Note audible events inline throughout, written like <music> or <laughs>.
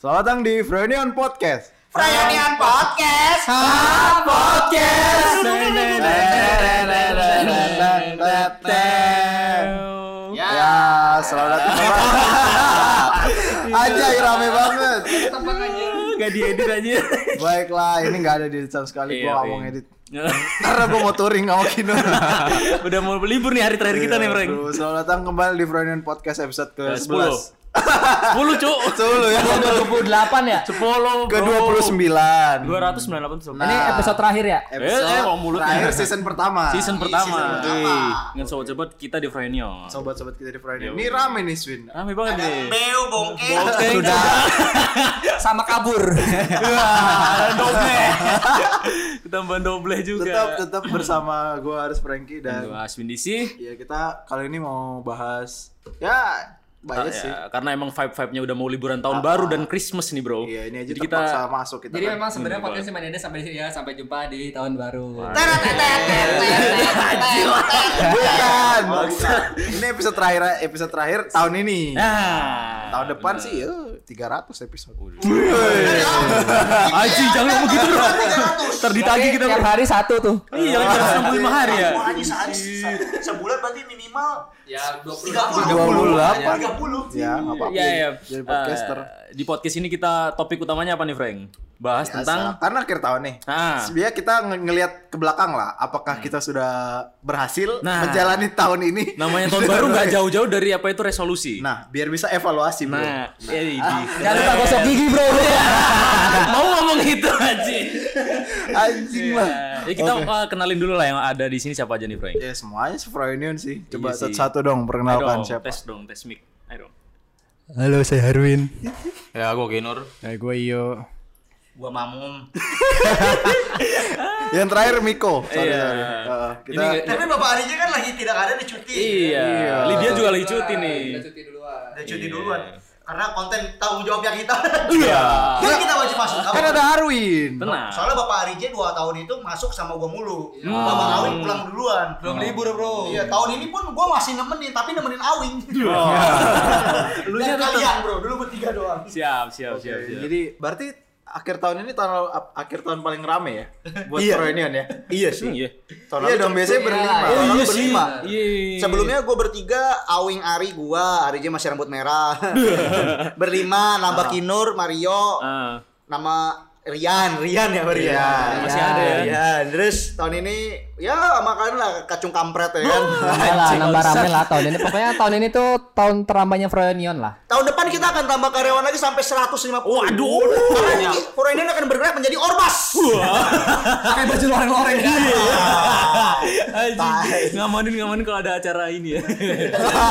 Selamat datang di Freonian Podcast. Freonian Podcast. Ha, podcast. Ya, selamat datang. Aja rame banget. Gak diedit aja. Baiklah, ini gak ada di sama sekali. Gua mau edit. Karena gue mau touring sama Kino Udah mau libur nih hari terakhir kita nih Frank Selamat datang kembali di Freudian Podcast episode ke-11 sepuluh cu sepuluh ya. Dua puluh delapan ya? Sepuluh ke dua puluh sembilan. Dua ratus sembilan puluh sembilan ini nah. episode terakhir ya? Episode eh, eh, mulut terakhir season pertama. Season pertama. dengan sobat-sobat kita di Frenio. Sobat-sobat kita di Frenio. Ini rame nih Swin. Rame banget nih. beu bongke sudah. <laughs> Sama kabur. <laughs> Doble. Tambah doble juga. Tetap tetap bersama gue Aris Franky dan gue Aswin Disi. Ya kita kali ini mau bahas ya banyak sih. Ya, karena emang vibe-vibe-nya udah mau liburan tahun baru dan Christmas nih, Bro. Iya, ini aja Jadi kita masuk kita. Jadi kan. memang sebenarnya podcast Main Dede sampai di sini ya, sampai jumpa di tahun baru. bukan. ini episode terakhir episode terakhir tahun ini. Nah, tahun depan sih ya 300 episode. Aji jangan ngomong gitu, Bro. Ntar ditagih kita, Tiap hari satu tuh. Iya, jangan 65 hari ya. Sehari se- sebulan berarti minimal Ya, 30. 28. 30. Ya, enggak apa-apa. Iya, iya. Jadi podcaster. Eh, di podcast ini kita topik utamanya apa nih, Frank? Bahas Biasa. tentang karena akhir tahun nih. Ah. Sebenarnya kita nge- ngelihat ke belakang lah, apakah kita sudah berhasil Nah. menjalani tahun ini? namanya tahun baru nggak <laughs> jauh-jauh dari apa itu resolusi. Nah, biar bisa evaluasi, Bro. Nah, ya, ini. <laughs> Jangan lupa gosok gigi, Bro. <laughs> mau ngomong itu aja. Anjing lah. Ya, kita uh, kenalin dulu lah yang ada di sini siapa aja nih, Frank. Ya semuanya Freudian sih. Coba Iya satu-satu dong Ayo perkenalkan dong, siapa. tes dong, tes mic. Ayo dong. Halo, saya Harwin. Ya, gua Genur. Ya, gue Iyo. Gua mamum. <laughs> Yang terakhir Miko. Sorry, Iya. sorry. Uh, kita Ini Tapi Bapak Arija kan lagi tidak ada di cuti. Iya. Lydia juga lagi cuti nih. cuti duluan. Udah cuti duluan. Karena konten tanggung jawabnya kita. Iya. Jadi kita wajib masuk. kan ada Harwin. Tenang. Soalnya Bapak Arija 2 tahun itu masuk sama gua mulu. Bapak Awing pulang duluan. Belum libur, Bro. Iya, tahun ini pun gua masih nemenin, tapi nemenin Awing. Lu Dan nya tetap- kalian, Bro, dulu bertiga doang. Siap, siap, siap, siap. Jadi berarti akhir tahun ini tahun akhir tahun paling rame ya buat Iya. Freudian ya. <laughs> Iya Iya. Tahun iya dong biasanya berlima. Oh, iya sih. berlima. Iya. Sebelumnya gue bertiga, Awing Ari gua, Ari J masih rambut merah. <laughs> Berlima, nambah Kinur, Mario, Ah. nama Rian, Rian ya Rian. Rian. Masih ada ya? Rian. Terus tahun ini ya makan lah kacung kampret ya kan. <laughs> Udah lah, nambah rame lah tahun ini. Pokoknya tahun ini tuh tahun terambahnya Froyonion lah. tahun depan kita akan tambah karyawan lagi sampai 150. Waduh. Karena ini Froyonion akan bergerak menjadi ormas. Pakai baju loreng-loreng. Anjing. Ngamanin ngamanin kalau ada acara ini ya.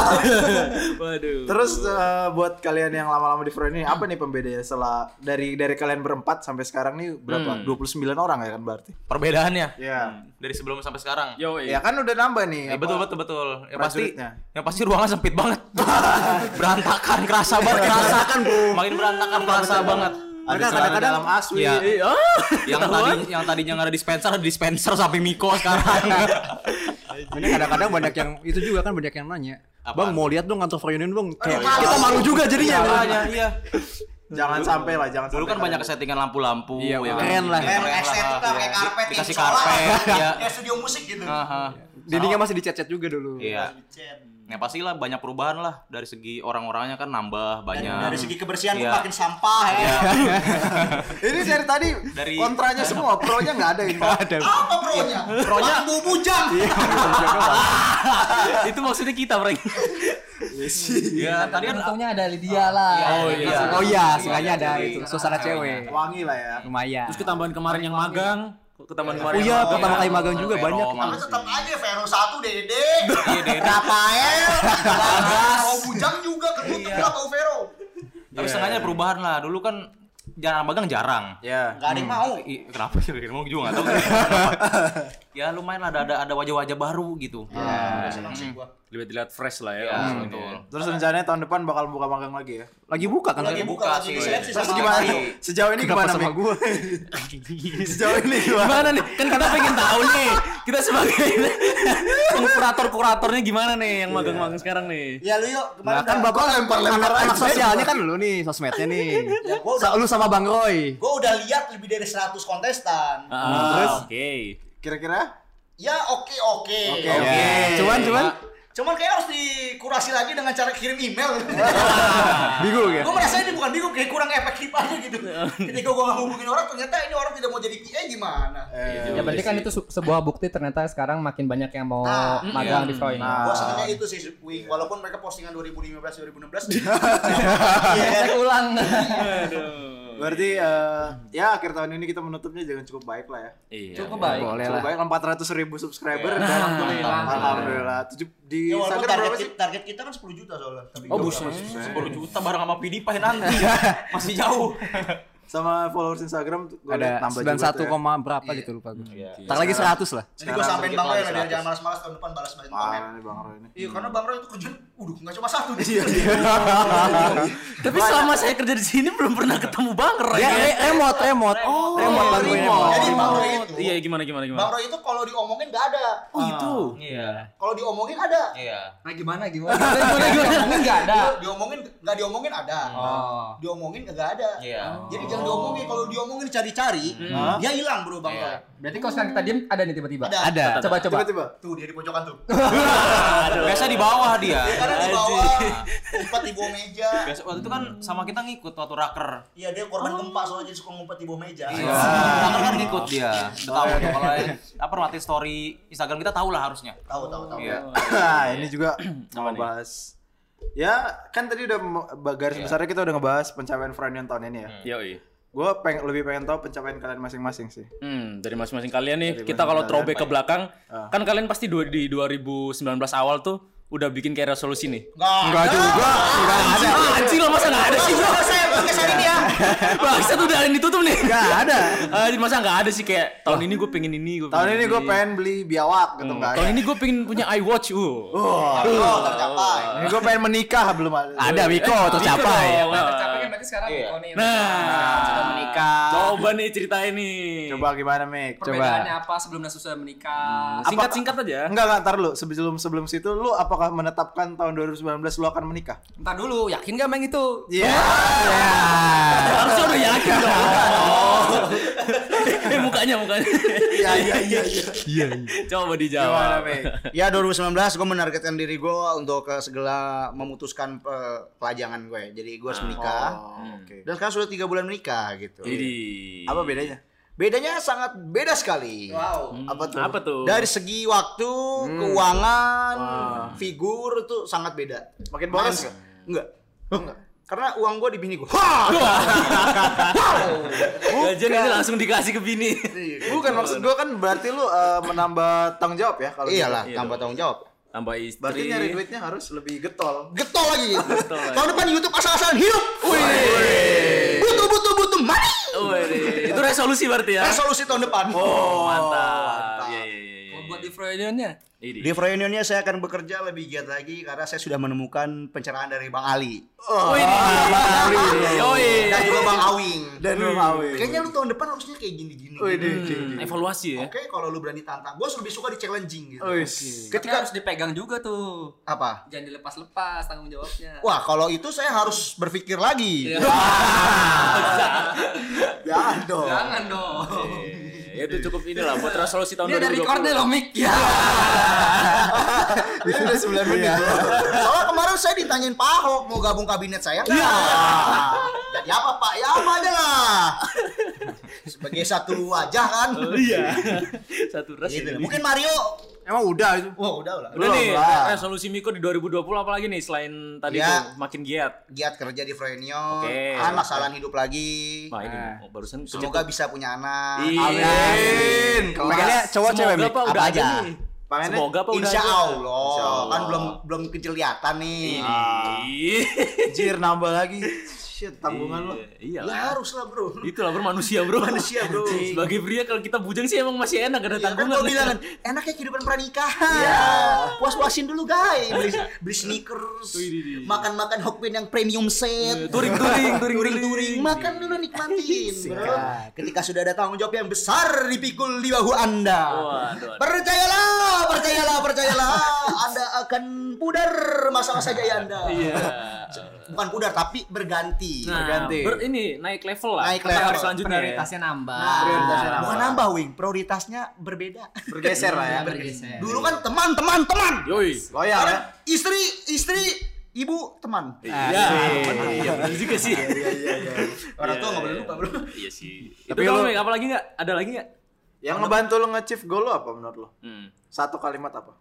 <laughs> Waduh. Terus eh, buat kalian yang lama-lama di Freudian apa nih pembedanya setelah dari dari kalian berempat sampai sekarang nih berapa? 29 orang ya kan berarti. Perbedaannya Iya. dari sebelum sampai sekarang. Yo, Ya kan udah nambah nih. Ya, betul betul betul. Yang pasti yang pasti ruangan sempit banget. <laughs> berantakan kerasa banget kerasa kan, Bro. Makin berantakan kerasa banget. Ada kadang-kadang dalam aswi. Iya. Iya. <laughs> yang tadi yang tadinya nggak ada dispenser ada dispenser sampai Miko sekarang. <laughs> Ini kadang-kadang banyak yang itu juga kan banyak yang nanya. Apaan? Bang mau lihat dong kantor Freudian bang. Kayak malu. kita malu juga jadinya. Iya. Jangan sampai lah, jangan Dulu sampai kan banyak settingan lampu-lampu Iya, ya kan? keren lah. Kayak estetika, Iya. kayak karpet, dikasih karpet, ya. Kayak studio musik gitu. Aha. Dindingnya masih dicat-cat juga dulu. Iya. Ya pastilah banyak perubahan lah dari segi orang-orangnya kan nambah Dan banyak. dari segi kebersihan Iya. pun makin sampah ya. Iya. <laughs> Ini dari tadi Dari- kontranya semua, pro-nya nggak ada ini. Apa pronya? <laughs> Pronya bujang. <laughs> Itu maksudnya kita, Frank. Ya tadi kan Untungnya ada Lydia lah. Oh iya. Oh iya, sengaja ada itu suasana cewek. Wangi lah ya. Lumayan. Terus ketambahan kemarin yang magang, ketambahan kemarin. Oh iya, magang. pertama kali magang juga Vero, banyak. Tapi tetap aja Vero 1 Dede. Iya, Dede. Rafael. Mau bujang juga ketutup lah mau Vero. Tapi setengahnya perubahan lah. Dulu kan jarang magang jarang. Ya. Gak ada yang mau. I, kenapa sih mau juga nggak tahu. <laughs> ya lumayan lah ada ada, ada wajah-wajah baru gitu. Udah seneng sih gua. Lebih dilihat fresh lah ya. Iya, langsung betul. ini. Terus rencananya tahun depan bakal buka magang lagi ya. Lagi buka kan? Lagi buka lagi sih. seleksi Terus gimana? Sejauh ini Kenapa gimana sama gue? <laughs> Sejauh ini gimana? Gimana nih? Kan kita pengen tahu nih. Kita sebagai kurator-kuratornya gimana nih yang magang-magang sekarang nih? Ya lu yuk Nah kan bapak lempar-lempar anak, sosialnya kan lu nih sosmednya nih. <laughs> Ya, gua udah- Sa- Lu sama Bang Roy. Gue udah lihat lebih dari 100 kontestan. Ah, Terus? Oke. Kira-kira? Ya oke oke. Oke, Oke. oke. Cuman cuman Cuman kayak harus dikurasi lagi dengan cara kirim email. <laughs> bingung ya. gue merasa ini bukan bingung kayak kurang efektif aja gitu. <laughs> Ketika gue ngehubungin orang ternyata ini orang tidak mau jadi PA gimana? Eh, Ya berarti kan itu sebuah bukti ternyata sekarang makin banyak yang mau Nah, magang di Freud. Nah. Gue senangnya itu sih, Wing. walaupun mereka postingan 2015 2016. Cek ulang. Berarti eh, ya akhir tahun ini kita menutupnya jangan cukup baik lah ya. Iya. Cukup baik. Boleh Cukup lah. baik 400 ribu subscriber Iya. dan Alhamdulillah. alhamdulillah. Tujuh di Ya Instagram berapa target, sih? kita, target kita kan 10 juta soalnya. Tapi Oh buset, sama- 10 juta bareng sama PewDiePie nanti. <laughs> Masih jauh. Sama followers Instagram liat Ada nambah juga 91 tuh ya. koma berapa gitu lupa gue. Iya. Tak lagi 100 lah. Jadi gue sampein Bang Roy jangan malas-malas tahun depan balas balik komen. Nih Bang Roy ini. Iya karena Bang Roy itu kerjaan, udah nggak cuma satu nih. Iya, iya. <laughs> Tapi selama saya kerja di sini belum pernah ketemu Bang Roy. Ya, ya. re- remote, remote. Oh, remote Bang Roy. remote. remote. Jadi Bang Roy itu, Iya, gimana gimana Bang gimana. Roy itu kalau diomongin nggak ada. Oh, itu. Iya. Kalau diomongin ada. Iya. Nah gimana gimana? <laughs> Gimana gimana? Enggak ada. Dia- diomongin nggak diomongin ada. Oh. Diomongin nggak ada. Iya. Jadi jangan diomongin. Kalau diomongin dicari-cari, dia hilang bro Bang Iya. Roy. Berarti kalau sekarang kita diem ada nih tiba-tiba. Ada. Ada. Coba coba. Tiba-tiba. Tuh dia di pojokan tuh. <laughs> Biasa di bawah dia. Kadang di bawah, ngumpet di bawah meja. Biasa waktu itu kan sama kita ngikut waktu raker. Iya dia korban gempa soalnya jadi suka ngumpet di bawah meja. Iya. Raker kan ngikut dia. Udah tahu tuh kalau apa mati story Instagram kita tahu lah harusnya. Tahu tahu tahu. Iya. Nah, ini juga <clears throat> mau bahas. Ya, kan tadi udah garis besarnya kita udah ngebahas pencapaian Freudian tahun ini ya. Yoi. Gue peng lebih pengen tahu pencapaian kalian masing-masing sih. Hmm, dari masing-masing kalian nih, Dari kita kalau throwback ke belakang, Ah. kan kalian pasti dua, di 2019 awal tuh udah bikin kayak resolusi nih. Enggak. Enggak juga. Enggak ada. Ah, anjing lo masa nggak ada sih bro? Saya pakai hari ini ya. Bangsa tuh udah ditutup nih. Enggak ada. Ah, masa nggak ada sih kayak tahun ini gue pengen ini, gue Tahun ini gue pengen beli biawak gitu enggak Tahun ini gue pengen punya iWatch, uh. Oh, tercapai. Ini gue pengen menikah belum ada. Ada Wiko tercapai. Tercapai berarti sekarang Iya. Koni Nah, Sudah menikah. coba nih ceritain nih. Coba gimana, Mik? Perbedaannya apa sebelum dan sesudah menikah? Singkat-singkat aja. Enggak, enggak, ntar lu. Sebelum sebelum situ lu apakah menetapkan tahun 2019 lu akan menikah? Ntar dulu, yakin gak Meng itu? Iya. Harusnya udah yakin dong. <laughs> eh mukanya mukanya. Iya, iya, iya, iya. Coba Gimana, dijawab. Mik? Ya 2019 gue menargetkan diri gue untuk ke segala memutuskan pe- pelajangan gue. Jadi gue harus menikah. Oh, oke. Dan sekarang sudah tiga bulan menikah gitu. Jadi Apa bedanya? Bedanya sangat beda sekali. Wow. Apa tuh? apa tuh? Dari segi waktu, keuangan, figur itu sangat beda. Makin boros? Enggak. Enggak. Karena uang gue di bini gue. <laughs> Gajian ini langsung dikasih ke bini. Bukan maksud gua kan berarti lu eh, menambah tanggung jawab ya kalau Iyalah, gitu. Iya tambah dong. tanggung jawab. Tambah istri. Berarti nyari duitnya harus lebih getol. Getol lagi. <laughs> lagi. Tahun depan YouTube asal-asalan hidup. Butuh butuh butuh money. Wih, itu resolusi berarti ya. Resolusi tahun depan. Oh, mantap. Buat di Freunionnya saya akan bekerja lebih giat lagi karena saya sudah menemukan pencerahan dari Bang Ali. Oh, ini. Yoi. Dan juga Bang Awing. Dan lu ngawin. Kayaknya lu tahun depan harusnya kayak gini-gini. Di- Evaluasi ya. Oke, kalau lu berani tantang. Gue lebih suka di challenging gitu. Wih. Ketika harus dipegang juga tuh. Apa? Jangan dilepas-lepas tanggung jawabnya. Wah, kalau itu saya harus berpikir lagi. <laughs> Jangan dong. Jangan dong. Ya, itu cukup inilah buat resolusi tahun Ini ada 2020. recordnya loh, Mik. Ya. Ini udah 9 menit. Soalnya kemarin saya ditanyain Pak Ahok mau gabung kabinet saya nggak? Jadi apa Pak? Ya apa aja lah. Sebagai satu wajah kan. Oh, iya. Satu res. Gitu. ini. Mungkin Mario. Emang udah itu. Wah udah lah. Udah nih, Belum lah. resolusi Miko di 2020 apa lagi nih selain tadi Ya. tuh makin giat. Giat kerja di Frenio. Oke. Anak salan hidup lagi. Wah, ini Nah. oh, barusan Semoga bisa punya anak. Iya. Amin. Pengennya cowok cewek, Semoga Mik? apa udah aja? nih. Pengennya Semoga apa udah Insya ada. Allah. Insya Allah. Kan belum belum kelihatan nih. Ih. Jir nambah lagi. Shit, tanggungan lo. Iya Ya lah. harus lah bro. Itulah bro manusia bro. Manusia, bro. <laughs> Sebagai pria kalau kita bujang sih emang masih enak ada Ya kan tanggungan. kau <laughs> bilang kan, enaknya kehidupan pernikahan. Puas-puasin dulu guys, beli beli sneakers, makan-makan Hokben yang premium set, Touring touring touring touring. touring, makan dulu nikmatin, bro. Ketika sudah ada tanggung jawab yang besar dipikul di bahu anda, Waduh, percayalah, percayalah, percayalah, anda akan pudar masa-masa jaya anda. Iya. Bukan pudar tapi berganti. Nah, Berganti. ber- ini naik level lah. Naik level. tahap selanjutnya. ya. Prioritasnya nambah. Nah, Prioritasnya bukan apa? nambah wing, prioritasnya berbeda. Bergeser lah ya. Bergeser. Dulu kan teman, teman, teman. Yoi. Loyal ya. Istri, istri, ibu, teman. Iya. bener. Iya bener juga sih. Orang tua Iya, nggak boleh iya. lupa bro. Iya sih. Tapi Tapi apa lagi nggak? Ada lagi nggak? Yang ngebantu lo nge-achieve goal lo apa menurut lo? Hmm. Satu kalimat apa?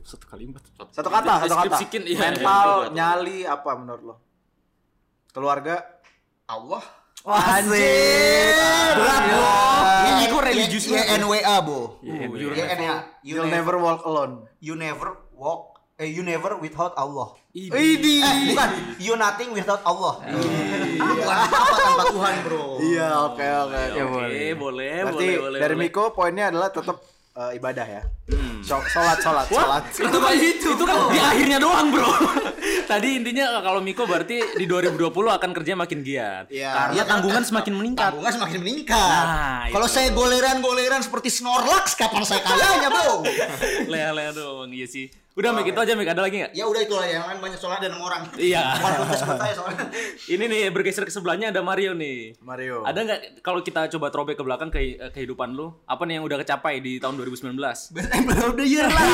Satu kalimat. Satu kata, satu kata. Iya. Mental, Iya. nyali apa menurut lo? Keluarga. Allah. Anjir. Berat bro. Ini kok religius Y N W A bo. You'll Y N W A. You'll never walk alone. You never walk. Eh, you never without Allah. Idi. Eh, bukan. You nothing without Allah. Bukan apa tanpa Tuhan bro. Iya, oke oke. Oke, boleh, boleh, Berarti boleh, boleh. dari. Miko poinnya adalah tetap eh, ibadah ya. So- Sholat, sholat, sholat. Itu kan itu, itu kan di akhirnya doang, Bro. <laughs> Tadi intinya kalau Miko berarti di 2020 akan kerja makin giat. Iya. Karena kan, tanggungan kan, semakin meningkat. Tanggungan semakin meningkat. Nah, Kalau saya goleran-goleran seperti Snorlax, kapan saya kayanya bro? <laughs> Lea-lea doang, iya sih. Udah, Mik, itu aja, Mik. Ada lagi nggak? Ya udah itulah yang lain banyak soalnya ada enam orang. Iya. <laughs> Soalnya. <laughs> Ini nih bergeser ke sebelahnya ada Mario nih. Mario. Ada nggak kalau kita coba throwback ke belakang ke kehidupan lu, apa nih yang udah kecapai di tahun 2019? Employee of the year lah. <laughs>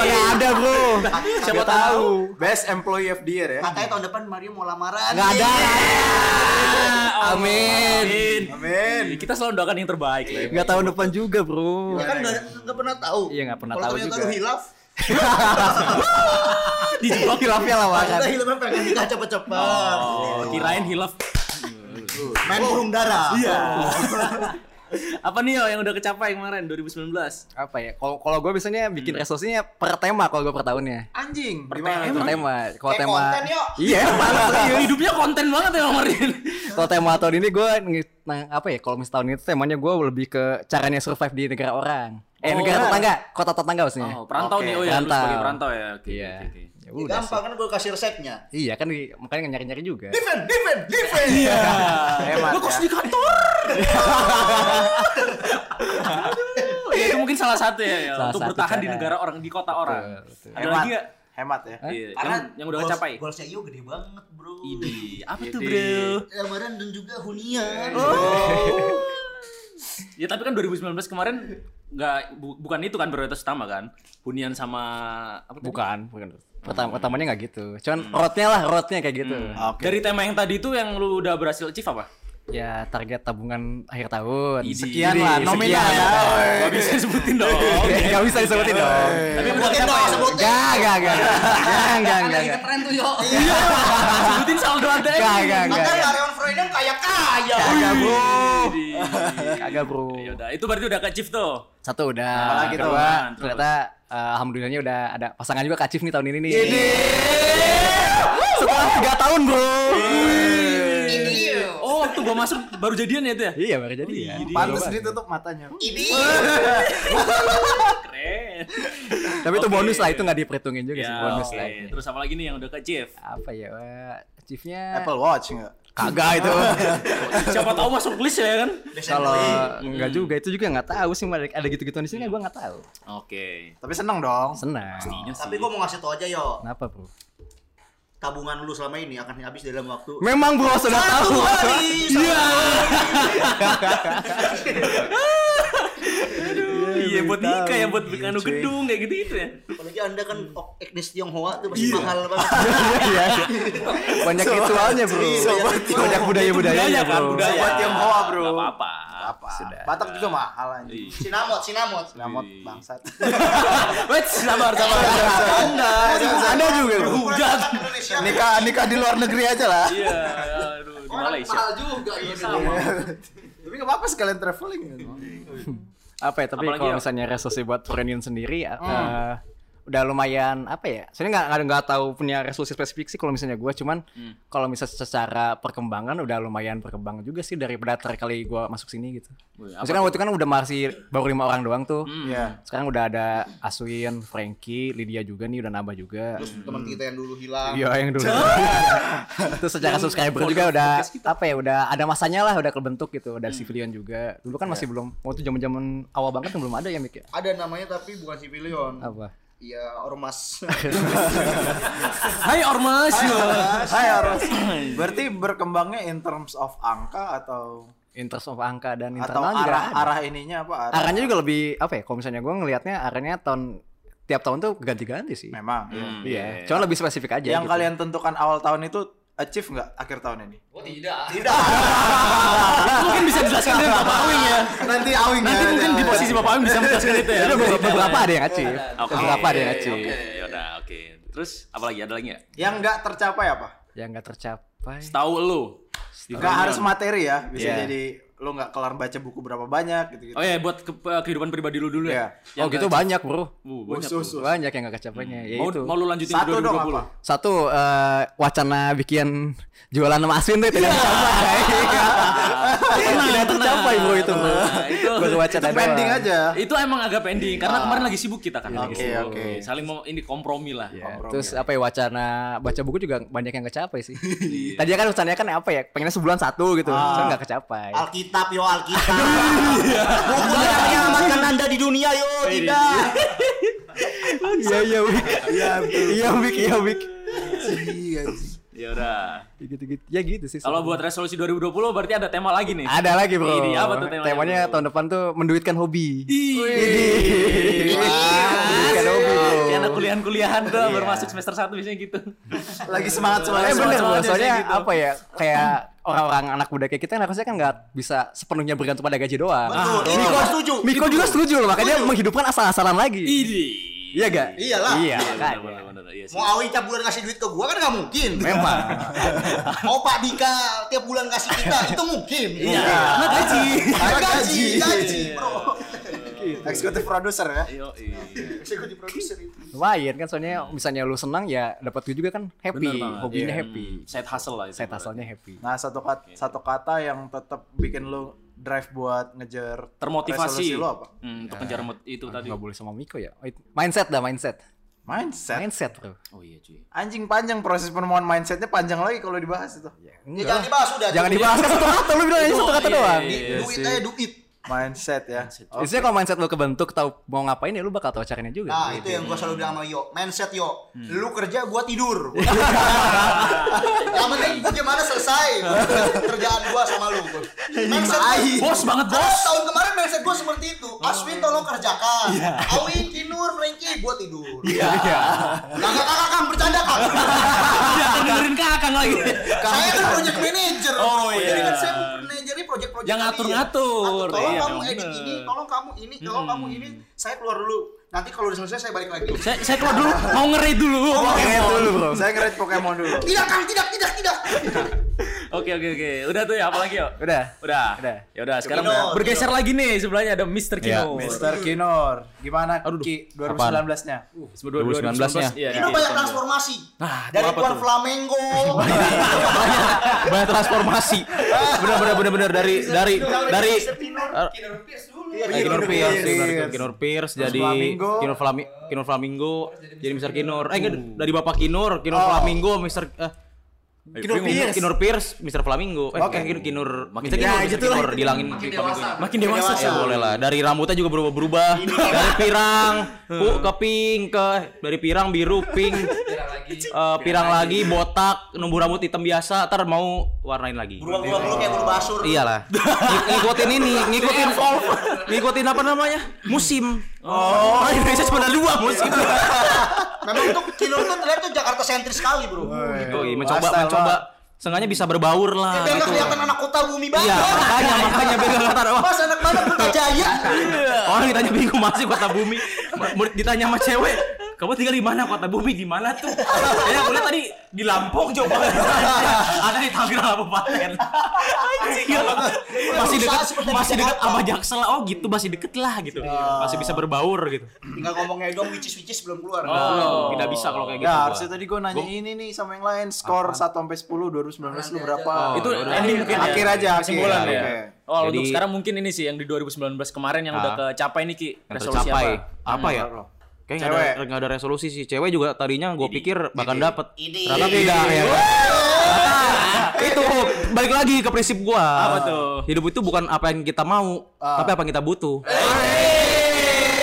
Mana ada, Bro. Siapa tahu. Best employee of the year ya. Katanya tahun depan Mario mau lamaran. Nggak ada. Amin. Amin. Kita selalu doakan yang terbaik, Le. Enggak tahun depan juga, Bro. Ya kan nggak nggak pernah tahu. Iya, nggak pernah tahu ternyata juga. lu hilaf, <laughs> Dijebak. Hilafnya lawakan. kita hilafnya pengen nikah cepet-cepet. Oh, kirain hilaf. Main burung dara. Iya. <laughs> Apa nih yo yang udah kecapai kemarin 2019? Apa ya? Kalau kalau gue biasanya bikin resolusinya per tema kalau gue per tahunnya. Anjing. Per tema. Per tema. Kalau Kayak tema konten, yuk. Iya, <laughs> Iya, hidupnya konten banget ya kemarin. Kalau tema tahun ini gue nah apa ya? Kalau misalnya tahun ini temanya gue lebih ke caranya survive di negara orang. Eh Oh. negara tetangga, kota tetangga maksudnya. Oh, perantau Oke, nih. Oh ya, lu perantau. sebagai perantau ya. Oke, Iya. oke, oke. Ya Ya, udah gampang kan gue kasih resepnya. Iya kan di- makanya nyari-nyari juga. Defend, defend, defend. Iya. <laughs> Hemat Lu kos ya. di kantor. Aduh, ya itu mungkin salah satu ya, ya Salah untuk satu bertahan di cara. negara orang di kota orang. Betul, betul. Ada Hemat. lagi nggak? Hemat ya. Iya, Karena yang, yang udah goals- kecapai. Goalsnya Iyo gede banget bro. Idi, apa tuh Idi. bro? Lamaran dan juga hunian. <laughs> Ya tapi kan 2019 kemarin nggak bu- bukan itu kan prioritas utama kan? Hunian sama apa tadi? Bukan, bukan. Pertama pertamanya nggak gitu. Cuman roadnya lah, roadnya kayak gitu. Oke. Dari tema yang tadi itu yang lu udah berhasil achieve apa? Ya target tabungan akhir tahun. Idi. Sekian Idi, lah, sekian. nominal ya. Gak bisa disebutin dong. Gak bisa disebutin dong. Tapi udah Sebutin dong, sebutin. Gak, gak, gak. Gak, gak, gak. gak. Keren tuh yo. Sebutin saldo ada. Gak, gak, gak. Freedom kaya kaya. Kagak, bro. Kagak, bro. Ya udah, itu berarti udah ke-achieve tuh. Satu udah. Apalagi tuh? Kedua, Terus. ternyata eh, alhamdulillahnya udah ada pasangan juga kacif nih tahun ini nih. Setelah tiga tahun, bro. Oh, waktu gua masuk baru jadian ya itu ya? Iya, baru jadi ya. Pantes ditutup matanya. Ini Keren. Tapi itu bonus lah, itu nggak diperhitungin juga sih Ya, bonus oke. lah. Terus apa lagi nih yang udah ke-achieve? Apa ya? Chiefnya Apple Watch enggak? Kagak itu. <laughs> Siapa tahu masuk list ya kan? Kalau enggak juga itu juga nggak tahu sih ada ada gitu-gituan di sini kan gua nggak tahu. Oke. Tapi seneng dong. Pastinya sih. Tapi gue mau ngasih tau aja yo, Kenapa, Bro? tabungan lu selama ini akan habis dalam waktu Memang Bro sudah tahu. Iya. <laughs> <laughs> Iya buat nikah ya buat bikin anu gedung kayak gitu gitu ya. Apalagi anda kan oh, etnis Tionghoa tuh pasti mahal banget. <laughs> Iya. Banyak ritualnya, Bro. Sobat Banyak budaya-budayanya, kan Bro. budaya. Sobat Tionghoa, bro. Gak apa-apa. Apa? Batak juga mahal anjing. Sinamot, sinamot. Namot Wih. bangsat. <laughs> Wait, sabar sabar. Anda, Anda juga. Hujat. Nikah nikah di luar negeri aja lah. Iya, aduh di Malaysia. juga Iya sama. Tapi nggak apa-apa sekalian traveling. Apa ya, tapi Apalagi kalau ya? misalnya resolusi buat Frenion sendiri eh, udah lumayan apa ya? Soalnya nggak nggak nggak tahu punya resolusi spesifik sih kalau misalnya gue, cuman kalau misalnya secara perkembangan udah lumayan berkembang juga sih daripada terakhir kali gue masuk sini gitu. Maksudnya waktu itu kan udah masih baru lima orang doang tuh. Iya. Sekarang udah ada Aswin, Frankie, Lydia juga nih udah nambah juga. Teman kita yang dulu hilang. Iya yang dulu. <laughs> Terus secara subscriber juga udah apa ya udah ada masanya lah udah kebentuk gitu. Ada civilian juga. Dulu kan masih belum waktu zaman-zaman awal banget kan belum ada ya Mik ya? Ada namanya tapi bukan civilian. Apa? Iya, ormas. Hai Ormas. Hai harus. Berarti berkembangnya in terms of angka atau Interest of angka dan atau internal juga arah ada. arah ininya apa? Arah, Arahnya juga lebih apa ya? Kalau misalnya gue ngelihatnya arahnya tahun tiap tahun tuh ganti-ganti sih. memang. iya. Iya. Cuma lebih spesifik aja. Yang gitu. kalian tentukan awal tahun itu achieve nggak akhir tahun ini? Oh tidak. <laughs> mungkin bisa dijelaskan dengan Bapak Awing ya. Nanti awing Nanti mungkin di posisi Bapak Awing bisa menjelaskan itu ya. Ada beberapa, beberapa ada yang achieve. Oke. Beberapa ada yang achieve. Oke, yaudah, oke. Terus apa lagi? Ada lagi nggak? Yang nggak tercapai apa? Yang nggak tercapai. Tahu lu. Nggak harus materi ya, bisa Iya. jadi lo nggak kelar baca buku berapa banyak gitu gitu. Oh ya, buat ke- kehidupan pribadi lu dulu ya. Oh gitu banyak bro. Uh, banyak. Tuh. Banyak yang nggak kecapainya. Ya Mau itu. mau lu lanjutin Satu ke dong 2020? apa? Satu eh, wacana bikin jualan sama Aswin tuh tidak tercapai. <laughs> tidak tercapai bro itu bro. itu Baru wacana Itu pending doang. aja. itu emang agak pending karena kemarin lagi sibuk kita kan. Lagi Oke, oke. Saling mau ini kompromi lah. Ya, Kompromi. terus apa ya wacana baca buku juga banyak yang kecapai sih. <laughs> Tadi kan wacananya kan apa ya? Pengennya sebulan satu gitu. Saya nggak kecapai. Alkitab yo Alkitab. <laughs> Buku yang menyelamatkan Anda di dunia yo tidak. Iya iya Wik. Iya Iya Wik, iya Wik. Ya udah. Gitu-gitu. Ya gitu sih. Kalau buat resolusi 2020 berarti ada tema lagi nih. ada lagi bro. Ini apa tuh temanya, Temanya bro? tahun depan tuh menduitkan hobi. Menduitkan hobi, bro. Kayak anak kuliahan-kuliahan tuh baru masuk semester 1 biasanya gitu. Lagi semangat Eh semangat. bener soalnya gitu. apa ya kayak orang-orang anak muda kayak kita kan harusnya kan nggak bisa sepenuhnya bergantung pada gaji doang. Betul. Ini gua setuju. Miko juga setuju loh, makanya menghidupkan asal-asalan lagi. Ini. Iya gak? Iyalah. Iya, bener, bener, iya sih. Mau Awi tiap bulan ngasih duit ke gua kan nggak mungkin. Memang. <laughs> Mau Pak Dika tiap bulan kasih kita itu mungkin. Iya, karena gaji. Gaji, gaji, bro. Eksekutif produser ya. Iya. Eksekutif produser itu. Lumayan kan soalnya misalnya lu senang ya dapat duit juga kan happy, hobinya Iya. happy. Side hustle lah itu. Saya asalnya happy. Nah satu kata satu kata yang tetap bikin lo drive buat ngejar termotivasi lo apa? Hmm, untuk ngejar mod- itu tadi. Nggak boleh sama Miko ya. Oh, Mindset dah mindset. Mindset. Mindset bro. Oh iya cuy. Anjing panjang proses penemuan mindsetnya panjang lagi kalau dibahas itu. Ya jangan dibahas udah. Jangan dibahas satu kata lu bilang satu kata iya, doang. iya. Duit aja duit. Mindset ya. Biasanya kalau mindset lu kebentuk tahu mau ngapain ya lu bakal tahu caranya juga. Nah, itu yang gua selalu bilang sama Yo. Mindset Yo. Lu kerja, gua tidur. <laughs> yang penting gimana selesai kerjaan gua sama lu. Mindset Bos banget Karena bos. tahun kemarin mindset gua seperti itu. Aswin tolong kerjakan. Awin, Kinur, Frankie, gua tidur. Iya. Kakak kakak kang bercanda kang. Dia akan dengerin kakang lagi. Saya kan project manager. Oh, iya. Jadi kan saya project-project. Yang ya. ngatur-ngatur. Ngatur, Tolong Iya, kamu edit bener. ini, tolong kamu ini, tolong kamu ini. Saya keluar dulu. Nanti kalau udah selesai saya balik lagi. Saya saya keluar dulu mau ngeri dulu. Pokemon dulu bro. Saya ngerit Pokemon dulu. Tidak kang, tidak, tidak, tidak. Oke oke oke. Udah tuh ya apa lagi yuk? Udah. Udah. Udah. Ya udah sekarang Kinor, bergeser lagi nih sebelahnya ada Mr. Kino. Mister Kinor, gimana Ki 2019-nya? 2019 Iya. Ini banyak transformasi. Nah, Dari tuh? Flamengo. <laughs> banyak transformasi <laughs> bener bener bener bener dari dari dari Kinur Pierce, Kinur, Kinur Pierce jadi Flamingo. Kinur Flami, Kinur Flamingo jadi Mister Kinur. Eh enggak, dari Bapak Kinur, Kinur Flamingo, Mister eh Kinur Pierce, Kinur Pierce, Mister Flamingo. Eh, Oke. Kinur, Kinur, Makin ya, Kinur, Mister Kinur dilangin si Flamingonya. Makin dewasa sih. Ya boleh lah. Dari rambutnya juga berubah-berubah. Dari pirang ku ke pink ke dari pirang biru pink. Eh, pirang lagi botak numbuh rambut hitam biasa ntar mau warnain lagi. Berubah-ubah dulu kayak berubah basur. Iyalah. Ng- ngikutin ini, ngikutin ngikutin apa namanya? Musim. Oh, Indonesia cuma ada dua musim. <laughs> Memang tuh Kinur tuh terlihat tuh Jakarta sentris sekali bro. Oh, iya, mencoba Lifestyle mencoba sengaja bisa berbaur lah Biar nggak gitu. kelihatan anak kota bumi banget. Iya, makanya makanya biar nggak kata oh, Mas anak mana Jaya. orang ditanya bingung masih kota bumi. Murid ditanya sama cewek, kamu tinggal di mana kota bumi di mana tuh kayaknya <laughs> aku lihat tadi di Lampung coba <laughs> ada di Tangerang Kabupaten Anjing, ya. masih dekat masih dekat sama Jaksel oh gitu masih deket lah gitu masih bisa berbaur gitu Tinggal ngomongnya dong which is which is belum keluar. oh. tidak bisa kalau kayak gitu Ya, gua. harusnya tadi gue nanya ini nih sama yang lain skor 1 sampai 10 2019 lu berapa? Itu ya udah. ending mungkin ya. akhir aja akhir. Kesimpulan ya. Oke. Oh, untuk Jadi- sekarang mungkin ini sih yang di 2019 kemarin yang udah Ah. kecapai nih Ki. Resolusi apa? apa, ya Kayaknya nggak Cewek. ada, nggak ada resolusi sih. Cewek juga tadinya gue pikir bakal dapet. Ternyata tidak <laughs> ya. itu balik lagi ke prinsip gua. Apa tuh? Hidup itu bukan apa yang kita mau, tapi apa yang kita butuh.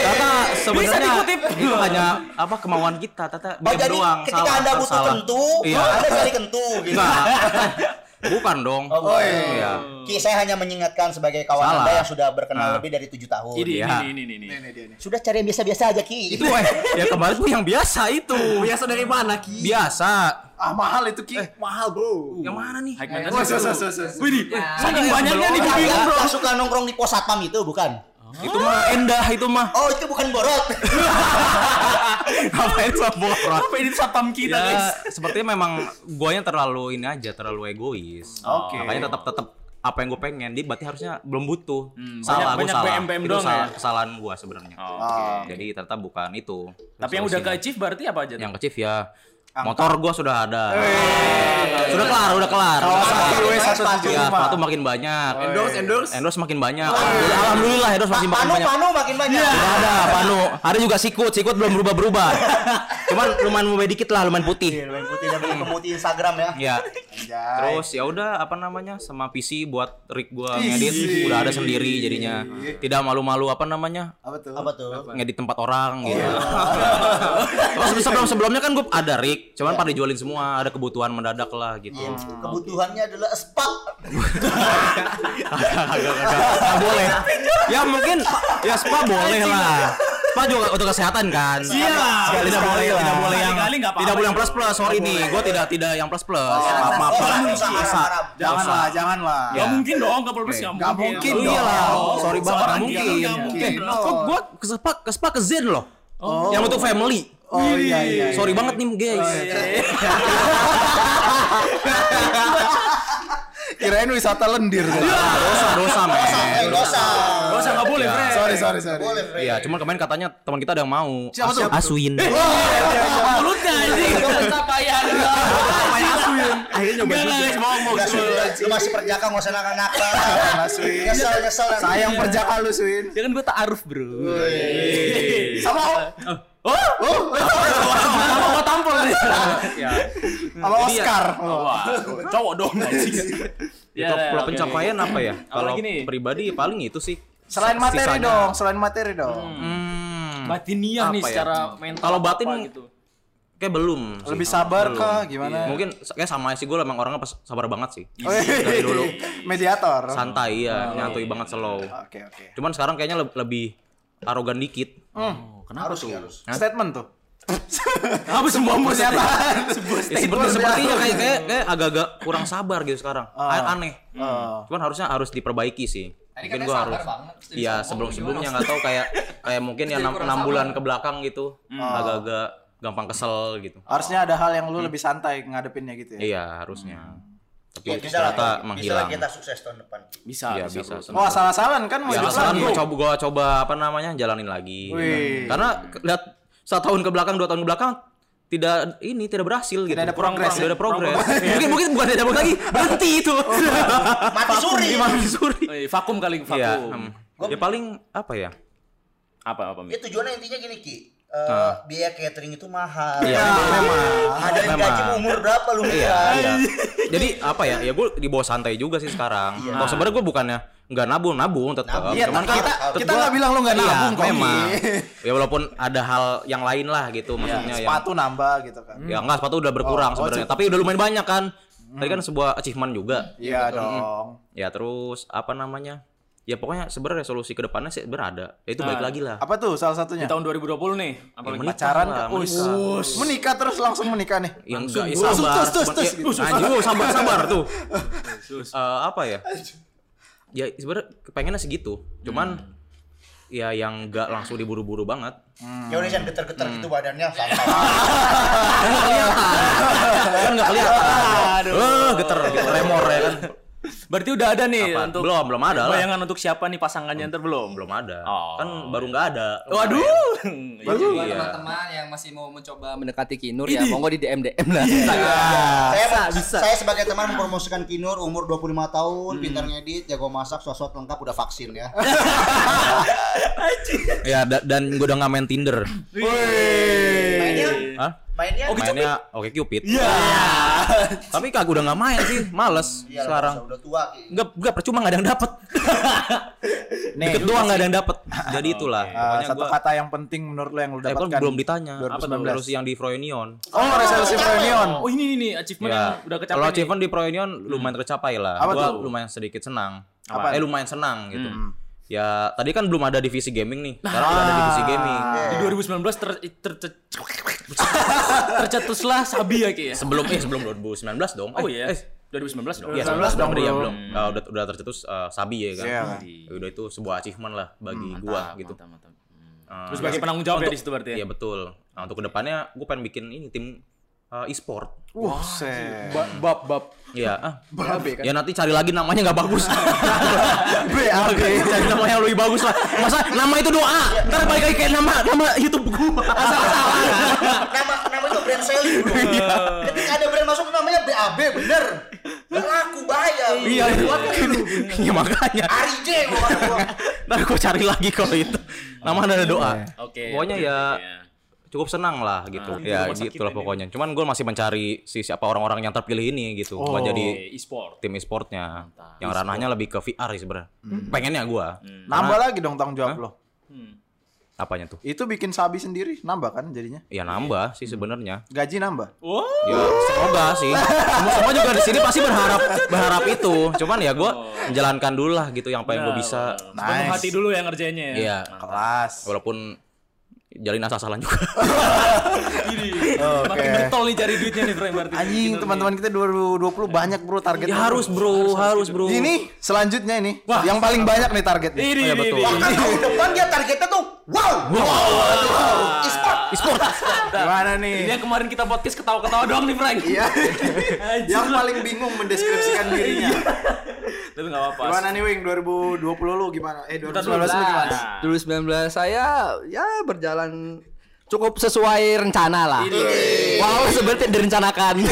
Karena sebenarnya itu hanya apa kemauan kita, tata Oh, jadi doang. ketika salah, Anda butuh salah. kentu, Iya. Anda cari kentu gitu. <laughs> Bukan dong. Oh, iya. Ki, saya hanya mengingatkan sebagai kawan Salah. Anda yang sudah berkenal Nah. lebih dari tujuh tahun. Ini, Iya. ini, ini, ini, ini. Sudah cari yang biasa-biasa aja, Ki. Itu eh, ya kemarin tuh yang biasa itu. Biasa dari mana, Ki? Biasa. Ah mahal itu Ki. Mahal, Bro. Yang mana nih? High Oh, maintenance. so, so, so, so, so. Wih, saking banyaknya bingung, bro. suka nongkrong di pos satpam itu bukan? Itu mah endah itu mah. Oh, itu bukan borot. <laughs> Ngapain sama borot? Apa ini satpam kita, ya, guys? sepertinya memang guanya terlalu ini aja, terlalu egois. Oke. Makanya tetap tetap apa yang gue pengen, dia berarti harusnya belum butuh. banyak- salah, gue banyak salah. BM-BM itu salah, ya? kesalahan gue sebenarnya. Ah. Jadi ternyata bukan itu. Tapi yang udah ke achieve berarti apa aja? tuh? yang kecil ya motor gua sudah ada. Sudah kelar, udah kelar. Kawasaki Udah kelar. W175. Ya, sepatu makin banyak. Endorse, endorse. Endorse makin banyak. Alhamdulillah, Alhamdulillah endorse masih makin Panu, banyak. panu makin banyak. Udah ada Panu. Ada juga sikut, sikut belum berubah-berubah. <laughs> Cuman lumayan mubah dikit lah, lumayan putih. Iya, main putih dan beli pemutih Instagram ya. Ya. Anjay. Terus ya udah apa namanya sama PC buat rig gua ngedit udah ada sendiri jadinya. Tidak malu-malu apa namanya? apa tuh? Apa tuh? ngedit tempat orang gitu. <laughs> Terus sebelum sebelumnya kan gue ada rig, cuman pada dijualin semua, ada kebutuhan mendadak lah gitu. Kebutuhannya adalah spa. Nggak boleh. Ya mungkin ya spa boleh lah. Spa juga untuk kesehatan kan. Iya. Sekali tidak boleh, tidak boleh yang nggak tidak boleh yang plus plus. Sorry nih, gue tidak tidak yang plus plus. Maaf maaf. Oh. Janganlah, janganlah. Ya. Gak mungkin dong, gak plus gak Nggak mungkin. Oh, dong. iyalah. Sorry banget, nggak mungkin. nggak Kok gue ke spa ke spa ke Zen loh. Yang untuk family. Oh iya iya. Sorry banget nih guys. Kirain wisata lendir. Dosa dosa men. Eh, dosa. Gak usah, gak boleh, Ya. Fred. Sorry sorry sorry. Boleh, Fred. Iya, cuman kemarin katanya teman kita ada yang mau. Siapa tuh? Aswin. Mulutnya ini. Pencapaian. Akhirnya nyoba Enggak, guys, mau. Lu masih perjaka nggak usah nakal-nakal. Mas Win. Nyesel, nyesel. Sayang perjaka lu Swin. Ya kan gue ta'aruf, bro. Sama Oh, oh, <laughs> mau tampol nih. Ya. sama Oscar. Wah, cowok dong <laughs> anjing. Ya, Kalau ya, pencapaian apa ya? Kalau pribadi paling itu sih. Selain materi dong, selain materi dong. Hmm. Batiniah nih ya? secara mental. Kalau batin gitu. kayak belum. sih. Lebih sabar Belum. kah gimana? Mungkin kayak sama sih gue emang orangnya pas sabar banget sih. Oh, iya. Dari dulu Mediator. santai ya, nyantui banget slow. Oke oke. Cuman sekarang kayaknya le- lebih arogan dikit. Oh, kenapa Harus, tuh? harus. Statement tuh. <laughs> Apa semua Pernyataan. Ya, seperti sepertinya kayak kayak kayak agak-agak kurang sabar gitu sekarang. Aneh. Oh. Cuman harusnya harus diperbaiki sih. Mungkin gua harus. Iya sebelum sebelumnya nggak tahu kayak kayak mungkin ya enam enam bulan ke belakang gitu agak-agak gampang kesel gitu. Harusnya ada hal yang lu lebih santai ngadepinnya gitu ya. Iya harusnya. Ya, bisa lah. ternyata Bisa menghilang. lah kita sukses tahun depan. Bisa, Iya bisa. bisa. Oh, salah-salan kan mau Ya sekarang lagi. gua coba gua coba apa namanya jalanin lagi. Wih. Karena lihat satu tahun ke belakang dua tahun ke belakang tidak ini tidak berhasil gitu. ada progres Tidak ya? ada progres. <laughs> mungkin mungkin bukan tidak lagi, berhenti itu. <laughs> Mati suri. Mati suri. Eh, vakum kali vakum. Iya. hmm. Ya paling apa ya? Apa apa? Ya tujuannya intinya gini Ki. Eh, biaya catering itu mahal. Iya, memang. Ada yang gaji umur berapa lu Iya, iya. Jadi apa ya? Ya gue di bawah santai juga sih sekarang. Iya. Kalau sebenarnya gue bukannya nggak nabung, nabung tetap. Iya, Cuman kita kan kita gua- nggak bilang lu nggak Iya, nabung kok. memang. <laughs> Ya walaupun ada hal yang lain lah gitu maksudnya yang Sepatu nambah gitu kan. ya enggak sepatu udah berkurang Oh, oh, sebenarnya. Tapi udah lumayan banyak kan. Tadi kan sebuah achievement juga. Iya dong. Ya terus apa namanya? Ya pokoknya sebenarnya resolusi ke depannya sih berada. Ya itu balik Nah. lagi lah. Apa tuh salah Di satunya? tahun 2020 nih, apalagi menikah Pacaran lah, ke menikah. Us. Menikah terus langsung menikah nih. yang enggak ya Langsung sabar tus, tus, Cuman- tus, ya, gitu. anjing oh, sabar sabar tuh Eh, apa ya <laughs> ya sebenarnya pengennya segitu cuman ya yang nggak langsung diburu-buru banget. Ya udah jangan geter-geter gitu badannya <laughs> santai. Kan nggak kelihatan. Aduh, geter gitu remor ya kan. Berarti udah ada nih Apa? untuk belum, belum ada lah. bayangan untuk siapa nih pasangannya ntar belum? Belum ada. Oh. Kan baru nggak ada. Waduh. Buat Iya. teman-teman yang masih mau mencoba mendekati Kinur ya monggo di DM DM lah. saya saya sebagai teman mempromosikan Kinur umur 25 tahun, pintar ngedit, jago masak, sosok lengkap udah vaksin ya. <laughs> Ya da- dan gue udah nggak main Tinder. Mainnya Hah? Mainnya Mainnya Oke Cupid. Iya. <laughs> Tapi kagak udah nggak main sih, males Iya, sekarang. udah tua. Ki. Enggak, enggak percuma nggak ada yang dapet. <laughs> Nih, Dikit doang nggak ada yang dapet. Jadi itulah. eh, Pokoknya satu gua- kata yang penting menurut lo yang lo Eh, kan dapatkan. belum ditanya. Apa tuh? 2019. Terus yang di Froynion. Oh, resolusi Reunion. Oh ini nih, nih achievement yang Ya, udah kecapai kalau achievement di Froynion lumayan tercapai lah. Apa Gua tuh? lumayan sedikit senang. Apa? Eh lumayan senang gitu. Ya tadi kan belum ada divisi gaming nih. Sekarang udah ada divisi gaming. Di 2019 ter, ter, ter, tercetuslah Sabi ya Ki ya. Sebelum eh sebelum 2019 dong. Oh Eh, iya. eh, 2019 dong. Iya, 2019 dong, Iya, bro. belum. Ah, udah udah tercetus eh, Sabi ya kan. Iya. Ya Udah itu sebuah achievement lah bagi gua gitu. Mantap, mantap. Eh, Terus sebagai penanggung jawab ya di situ berarti ya. Iya betul. Nah, untuk ke depannya gue pengen bikin ini tim eh, e-sport. Wah. Bab bab Iya, ah. BAB kan. Ya nanti cari lagi namanya nggak bagus. <laughs> BAB. cari nama yang lebih bagus lah. Masa nama itu doa? Ntar balik lagi kayak nama nama YouTube gua. <laughs> nama nama itu brand selling bro. Ketika ada brand masuk namanya BAB bener. Gak laku bahaya. Iya, iya makanya. Ari J gua gua. Ntar gue cari lagi kalau itu. Nama ada doa. Oke. Pokoknya ya ya. Cukup senang lah gitu. Nah, ya rumah sakit gitu lah ini. pokoknya. Cuman gue masih mencari si siapa orang-orang yang terpilih ini gitu buat jadi e-sport. tim e-sportnya. Yang ranahnya lebih ke VR sih sebenarnya. Pengennya gua. Nambah lagi dong tanggung jawab lo. Apanya tuh? Itu bikin sabi sendiri, nambah kan jadinya. Ya nambah sih sebenarnya. Gaji nambah. Wow. Ya semoga sih. Semua, semua juga di sini pasti berharap berharap itu. Cuman ya gua menjalankan dulu lah gitu yang paling gua bisa. Sepenuh hati dulu yang ngerjainnya ya. Iya. Kelas. Walaupun jalin asal-asalan juga. <laughs> Makin bertol nih cari duitnya nih Bro berarti. Anjing, teman-teman kita 2020 banyak bro target. ya harus bro, harus bro. Ini selanjutnya ini, yang paling banyak nih targetnya. Ini, Oh, iya, ini, betul. ini. Bahkan tahun depan dia targetnya tuh wow. Wow. E-sport. E-sport. Gimana Ini nih? yang kemarin kita podcast ketawa-ketawa doang nih Frank. Iya. yang paling bingung mendeskripsikan <laughs> dirinya. Tapi enggak apa-apa. Gimana nih Wing 2020 lu gimana? Eh 2019 lu gimana? bentar. 2019 saya ya berjalan cukup sesuai rencana lah. Wow, sebenarnya direncanakan. <laughs>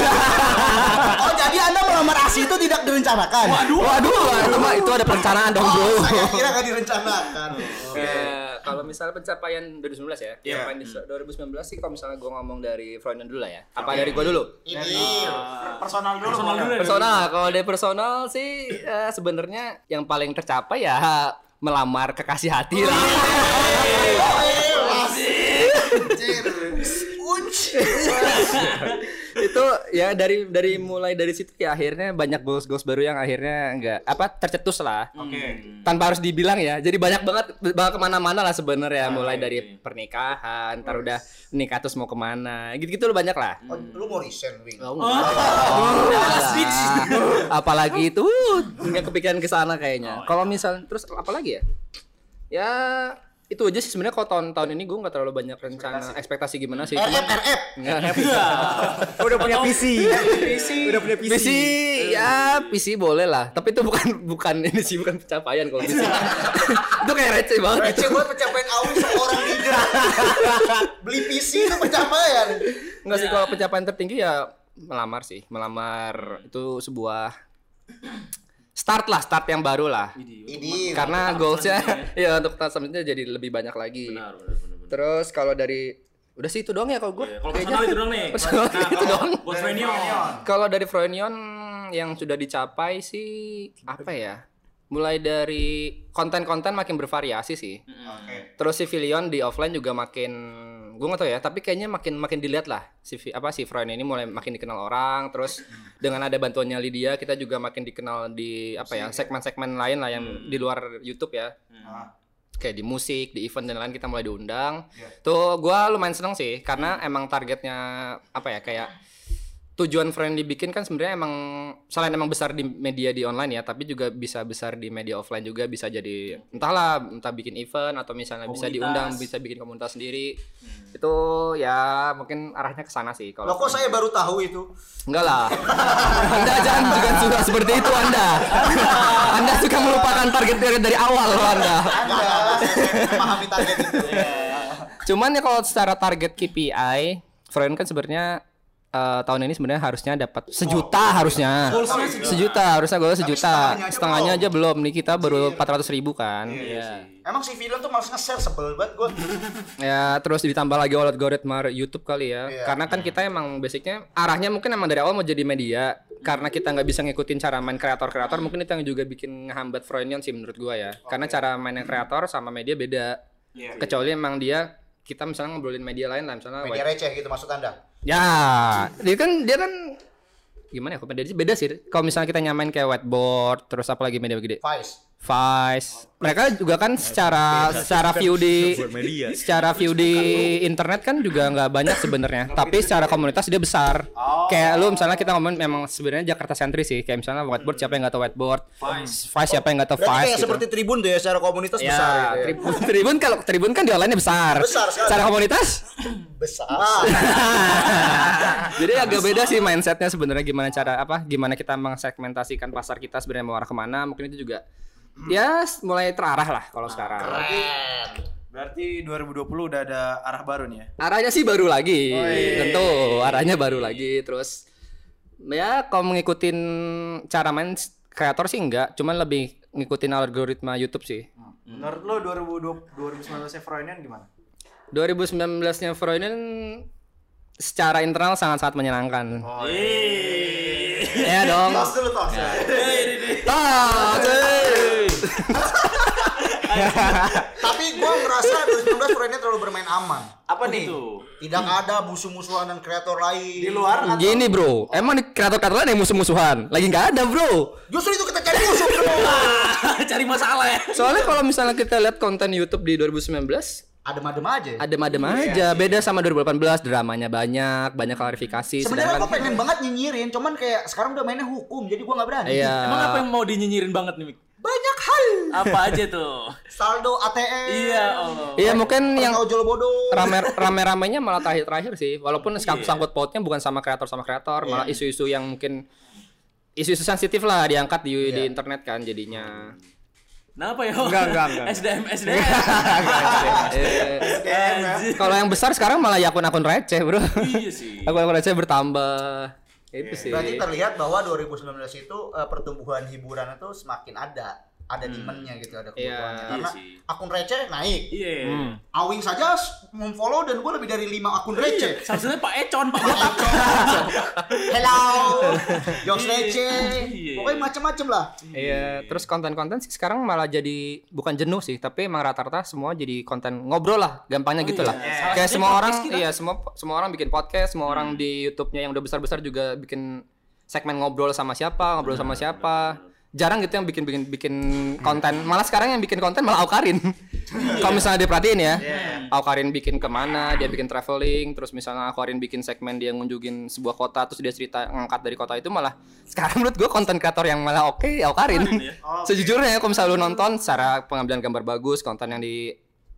Oh jadi anda melamar Asi itu tidak direncanakan? Waduh, waduh, itu mah itu ada perencanaan dong, Bro. Oh, saya kira nggak direncanakan. Eh, kalau misalnya pencapaian 2019 ya, Iya. pencapaian di 2019 sih kalau misalnya gue ngomong dari Froynon dulu lah ya. Apa dari gue dulu? Ini Personal dulu. Personal dulu. Personal, kalau dari personal sih eh, sebenarnya yang paling tercapai ya melamar kekasih hati lah. itu ya dari dari mulai dari situ ya akhirnya banyak goals goals baru yang akhirnya enggak apa tercetus lah. Oke. tanpa harus dibilang ya jadi banyak banget bawa ke mana-mana lah sebenarnya mulai dari pernikahan ntar udah nikah terus mau ke mana gitu-gitu loh banyak lah. Oh, lu mau resign, Wing? Oh, apalagi itu nggak kepikiran ke sana kayaknya. Kalau misal terus apalagi ya? Ya itu aja sih sebenarnya kalau tahun-tahun ini gue nggak terlalu banyak rencana ekspektasi gimana sih RF, RF. Nggak, <laughs> Udah punya <laughs> PC. Udah punya PC. PC ya PC boleh lah tapi itu bukan bukan ini sih bukan pencapaian kalau PC <laughs> itu kayak receh banget Receh banget pencapaian Awi seorang leader. Beli PC itu pencapaian. Enggak sih kalau pencapaian tertinggi ya melamar sih melamar itu sebuah start lah start yang baru lah Ini karena goalsnya ya untuk tahun selanjutnya jadi lebih banyak lagi terus kalau dari udah sih itu doang ya kalau gue Kalau personal itu dong nih. <laughs> Personal Nah, itu kalau doang. Buat. Kalau dari Froynion yang sudah dicapai sih apa ya? Mulai dari konten-konten makin bervariasi sih. Terus si Filion di offline juga makin gue gak tau ya, tapi kayaknya makin makin dilihat lah si apa si Froynion ini mulai makin dikenal orang. Terus dengan ada bantuannya Lydia kita juga makin dikenal di apa ya segmen-segmen lain lah yang di luar YouTube ya. Kayak di musik, di event dan lain kita mulai diundang. Tuh gua lumayan seneng sih karena emang targetnya apa ya kayak tujuan friend dibikin kan sebenarnya emang selain emang besar di media di online ya, tapi juga bisa besar di media offline juga bisa jadi entahlah entah bikin event atau misalnya bisa diundang bisa bikin komunitas sendiri. Itu ya mungkin arahnya ke sana sih kalau kok saya baru tahu itu? Enggak lah. anda jangan juga suka seperti itu Anda. anda suka melupakan target dari, dari awal loh Anda. Saya memahami target itu. Cuman ya kalau secara target KPI, friend kan sebenarnya eh, tahun ini sebenarnya harusnya dapat sejuta harusnya. Sejuta harusnya gue sejuta. setengahnya aja Setengahnya belum. aja belum. Nih kita baru 400 ribu kan. Emang si film tuh males nge-share sebel banget gue. <laughs> Ya terus ditambah lagi algoritma YouTube kali ya. Iya. Karena kan kita emang basicnya arahnya mungkin emang dari awal mau jadi media. Karena kita nggak bisa ngikutin cara main kreator-kreator, mungkin itu yang juga bikin ngehambat Froynion sih menurut gua ya. Karena cara mainnya kreator sama media beda. Kecuali emang dia kita misalnya ngobrolin media lain lah misalnya Media receh gitu maksud anda? Ya, dia kan dia kan gimana ya? Kok beda sih? Beda sih. Kalau misalnya kita nyamain kayak whiteboard, terus apa lagi media gede? Vice. Vice. Mereka juga kan secara secara view di secara view di internet kan juga nggak banyak sebenarnya. Tapi secara komunitas dia besar. Kayak lu misalnya kita ngomongin memang sebenarnya Jakarta sentris sih. Kayak misalnya whiteboard siapa yang nggak tahu whiteboard. Vice siapa yang nggak tahu Berarti Vice kayak gitu. seperti Tribun tuh ya secara komunitas Ya, besar gitu ya. tribun, tribun kalau tribun kan di online besar. Besar sekali. Secara komunitas <clears throat> Besar. <laughs> Jadi agak beda sih mindsetnya sebenarnya gimana cara apa gimana kita mengsegmentasikan pasar kita sebenarnya mau arah ke mana mungkin itu juga ya mulai terarah lah kalau sekarang. Berarti 2020 udah ada arah baru nih ya. Arahnya sih baru lagi, tentu arahnya baru lagi terus ya kalau mengikutin cara main kreator sih enggak, cuman lebih ngikutin algoritma YouTube sih. Menurut lo 2020 2019 Froynion gimana? 2019-nya Froynion secara internal sangat-sangat menyenangkan. Oh, Ya dong. Tos dulu tos. Tas, eh. Tapi gue merasa 2019 Friendnya terlalu bermain aman. Apa nih? Tidak ada musuh-musuhan dan kreator lain. Di luar atau Gini bro, emang di kreator-kreator lain yang musuh-musuhan? Lagi nggak ada bro. Justru itu kita cari musuh bro. <laughs> Cari masalah ya. Soalnya kalau misalnya kita lihat konten YouTube di 2019, Adem-adem aja. adem-adem aja. Beda sama 2018, dramanya banyak, banyak klarifikasi. Sebenarnya gue pengen banget nyinyirin, cuman kayak sekarang udah mainnya hukum, jadi gue nggak berani. Iya. Emang apa yang mau dinyinyirin banget nih, Mik? Banyak hal. Apa aja tuh? Saldo ATM. Iya, Allah. Iya mungkin yang Yang ojol bodoh. rame rame-ramenya malah terakhir-terakhir sih. Walaupun sangkut sangkut pautnya bukan sama kreator sama kreator, malah isu-isu yang mungkin isu-isu sensitif lah diangkat di di internet kan jadinya. Kenapa ya? Enggak, enggak, enggak. SDM, SDM. Eh, Kalau yang besar sekarang malah ya akun-akun receh, Bro. iya sih. Akun-akun receh bertambah. Itu sih. Berarti terlihat bahwa 2019 itu eh, pertumbuhan hiburan itu semakin ada, ada demonnya gitu, ada kebutuhannya. Iya, Karena iya sih. akun receh naik. Iya. Awing saja memfollow dan gue lebih dari 5 akun receh. Salah satunya Pak Econ, Pak Botak. Hello, <laughs> jokes receh, Iya. pokoknya macam-macam lah. Iya, terus konten-konten sih sekarang malah jadi bukan jenuh sih, tapi emang rata-rata semua jadi konten ngobrol lah, gampangnya gitu lah. Salah Kayak semua orang, kita. iya semua semua orang bikin podcast, semua orang di YouTube-nya yang udah besar-besar juga bikin segmen ngobrol sama siapa, ngobrol sama siapa. Jarang gitu yang bikin bikin bikin konten. Malah sekarang yang bikin konten malah Aukarin. <laughs> Kalau misalnya diperhatiin ya, Aukarin bikin ke mana, dia bikin traveling, terus misalnya Aukarin bikin segmen dia ngunjungin sebuah kota, terus dia cerita ngangkat dari kota itu malah sekarang menurut gue konten kreator yang malah oke Aukarin. <laughs> Sejujurnya kalau misalnya lu nonton secara pengambilan gambar bagus, konten yang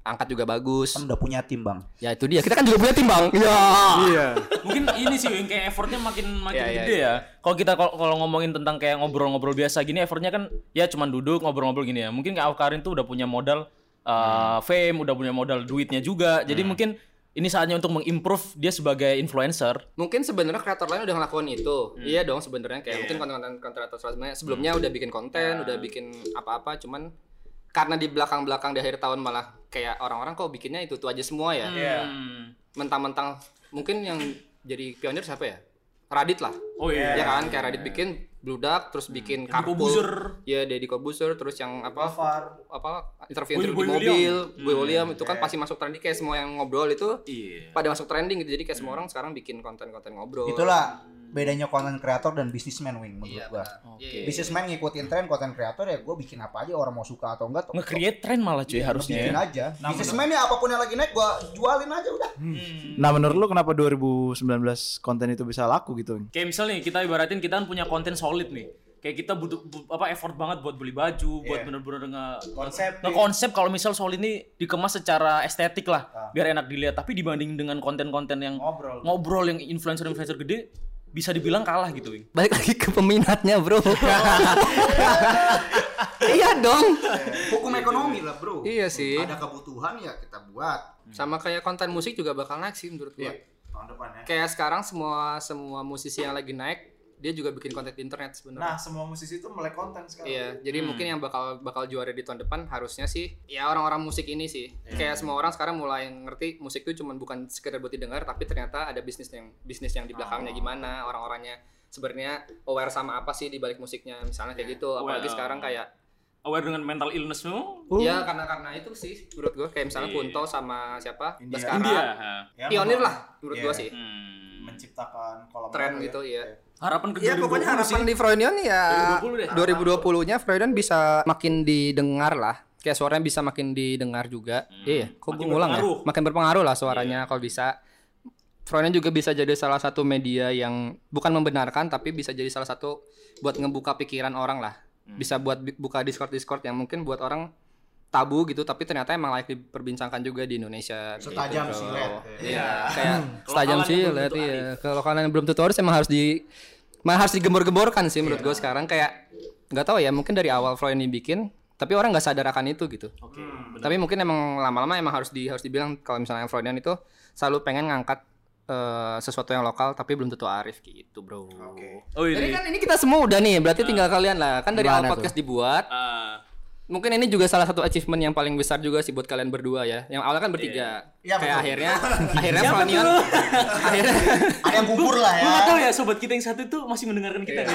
diangkat juga bagus. Kan udah punya tim bang. Ya itu dia. Kita kan juga punya tim bang. Ya. Iya. Mungkin ini sih yang kayak effortnya makin makin Iya, iya, gede ya. Kalau kita kalau ngomongin tentang kayak ngobrol-ngobrol biasa gini, effortnya kan ya cuman duduk ngobrol-ngobrol gini ya. Mungkin kayak Awkarin tuh udah punya modal uh, fame, udah punya modal duitnya juga. Jadi mungkin ini saatnya untuk mengimprove dia sebagai influencer. Mungkin sebenarnya kreator lain udah ngelakuin itu. Iya dong sebenarnya kayak mungkin konten-konten kreator sebenarnya sebelumnya udah bikin konten, udah bikin apa-apa cuman karena di belakang-belakang di akhir tahun malah kayak orang-orang kok bikinnya itu tuh aja semua ya. Hmm. Mentang-mentang mungkin yang jadi pionir siapa ya? Radit lah. Oh iya. Ya kan kayak Radit bikin Bludak terus bikin Deddy Carpool. Ya Deddy Corbuzier terus yang apa? apa interview di William. mobil, Boy William itu kan pasti masuk trending kayak semua yang ngobrol itu Iya. pada masuk trending gitu. Jadi kayak semua orang sekarang bikin konten-konten ngobrol. Itulah bedanya konten kreator dan bisnismen wing menurut Iya, gua. benar. Iya, iya, iya. Bisnismen ngikutin tren konten kreator ya gue bikin apa aja orang mau suka atau enggak. Nge-create tren malah cuy harusnya. bikin ya. aja. Bisnismen ya apa pun yang lagi naik gua jualin aja udah. Nah menurut lu kenapa 2019 konten itu bisa laku gitu? Kayak misal nih kita ibaratin kita kan punya konten solid nih. Kayak kita butuh bu- apa effort banget buat beli baju, buat bener-bener nge Konsep. konsep kalau misal solid ini dikemas secara estetik lah, biar enak dilihat. Tapi dibanding dengan konten-konten yang Ngobrol. ngobrol yang influencer-influencer gede, bisa dibilang kalah gitu, Wing. Balik lagi ke peminatnya, Bro. iya dong. Hukum ekonomi lah, Bro. Iya sih. Ada kebutuhan ya kita buat. Sama kayak konten musik juga bakal naik sih menurut gua. Tahun depan ya. Kayak sekarang semua semua musisi yang lagi naik, dia juga bikin konten di internet sebenarnya. Nah semua musisi itu melek konten sekarang. Iya, jadi mungkin yang bakal bakal juara di tahun depan harusnya sih ya orang-orang musik ini sih. Kayak semua orang sekarang mulai ngerti musik itu cuma bukan sekedar buat didengar tapi ternyata ada bisnis yang bisnis yang di belakangnya gimana, orang-orangnya sebenarnya aware sama apa sih di balik musiknya misalnya kayak gitu. Apalagi Well. sekarang kayak Aware dengan mental illness-mu? ya karena karena itu sih menurut gua kayak misalnya Kunto sama siapa? India. Baskara. India. Ya, Pionir lah menurut gua Iya. sih. Hmm. menciptakan kolam Tren ya. gitu ya. Harapan ke Ya 2020 pokoknya sih. harapan di Freudian ya 2020 deh. 2020-nya Freudian bisa makin didengar lah. Kayak suaranya bisa makin didengar juga. Iya, kok Makin gue ngulang ya? Makin berpengaruh lah suaranya kalau bisa. Freudian juga bisa jadi salah satu media yang bukan membenarkan tapi bisa jadi salah satu buat ngebuka pikiran orang lah. Bisa buat buka Discord-Discord yang mungkin buat orang tabu gitu tapi ternyata emang layak diperbincangkan juga di Indonesia. Setajam gitu, sih, bro. Red. Iya, kayak setajam kalian sih tentu iya. Kalau kalian belum tentu harus emang harus di emang harus digembor-gemborkan sih menurut gue sekarang kayak nggak tahu ya mungkin dari awal Freud ini bikin tapi orang nggak sadar akan itu gitu. Oke. Tapi mungkin emang lama-lama emang harus di harus dibilang kalau misalnya Freudian itu selalu pengen ngangkat eh, sesuatu yang lokal tapi belum tentu arif gitu, Bro. Oh Jadi ini. kan ini kita semua udah nih, berarti tinggal kalian lah. Kan dari awal podcast dibuat, Ah, mungkin ini juga salah satu achievement yang paling besar juga sih buat kalian berdua ya. Yang awalnya kan bertiga. Iya, Kayak betul. akhirnya <laughs> akhirnya Freudian <laughs> akhirnya Ada yang gugur lah ya. Gue gak tau ya sobat kita yang satu itu masih mendengarkan kita ya.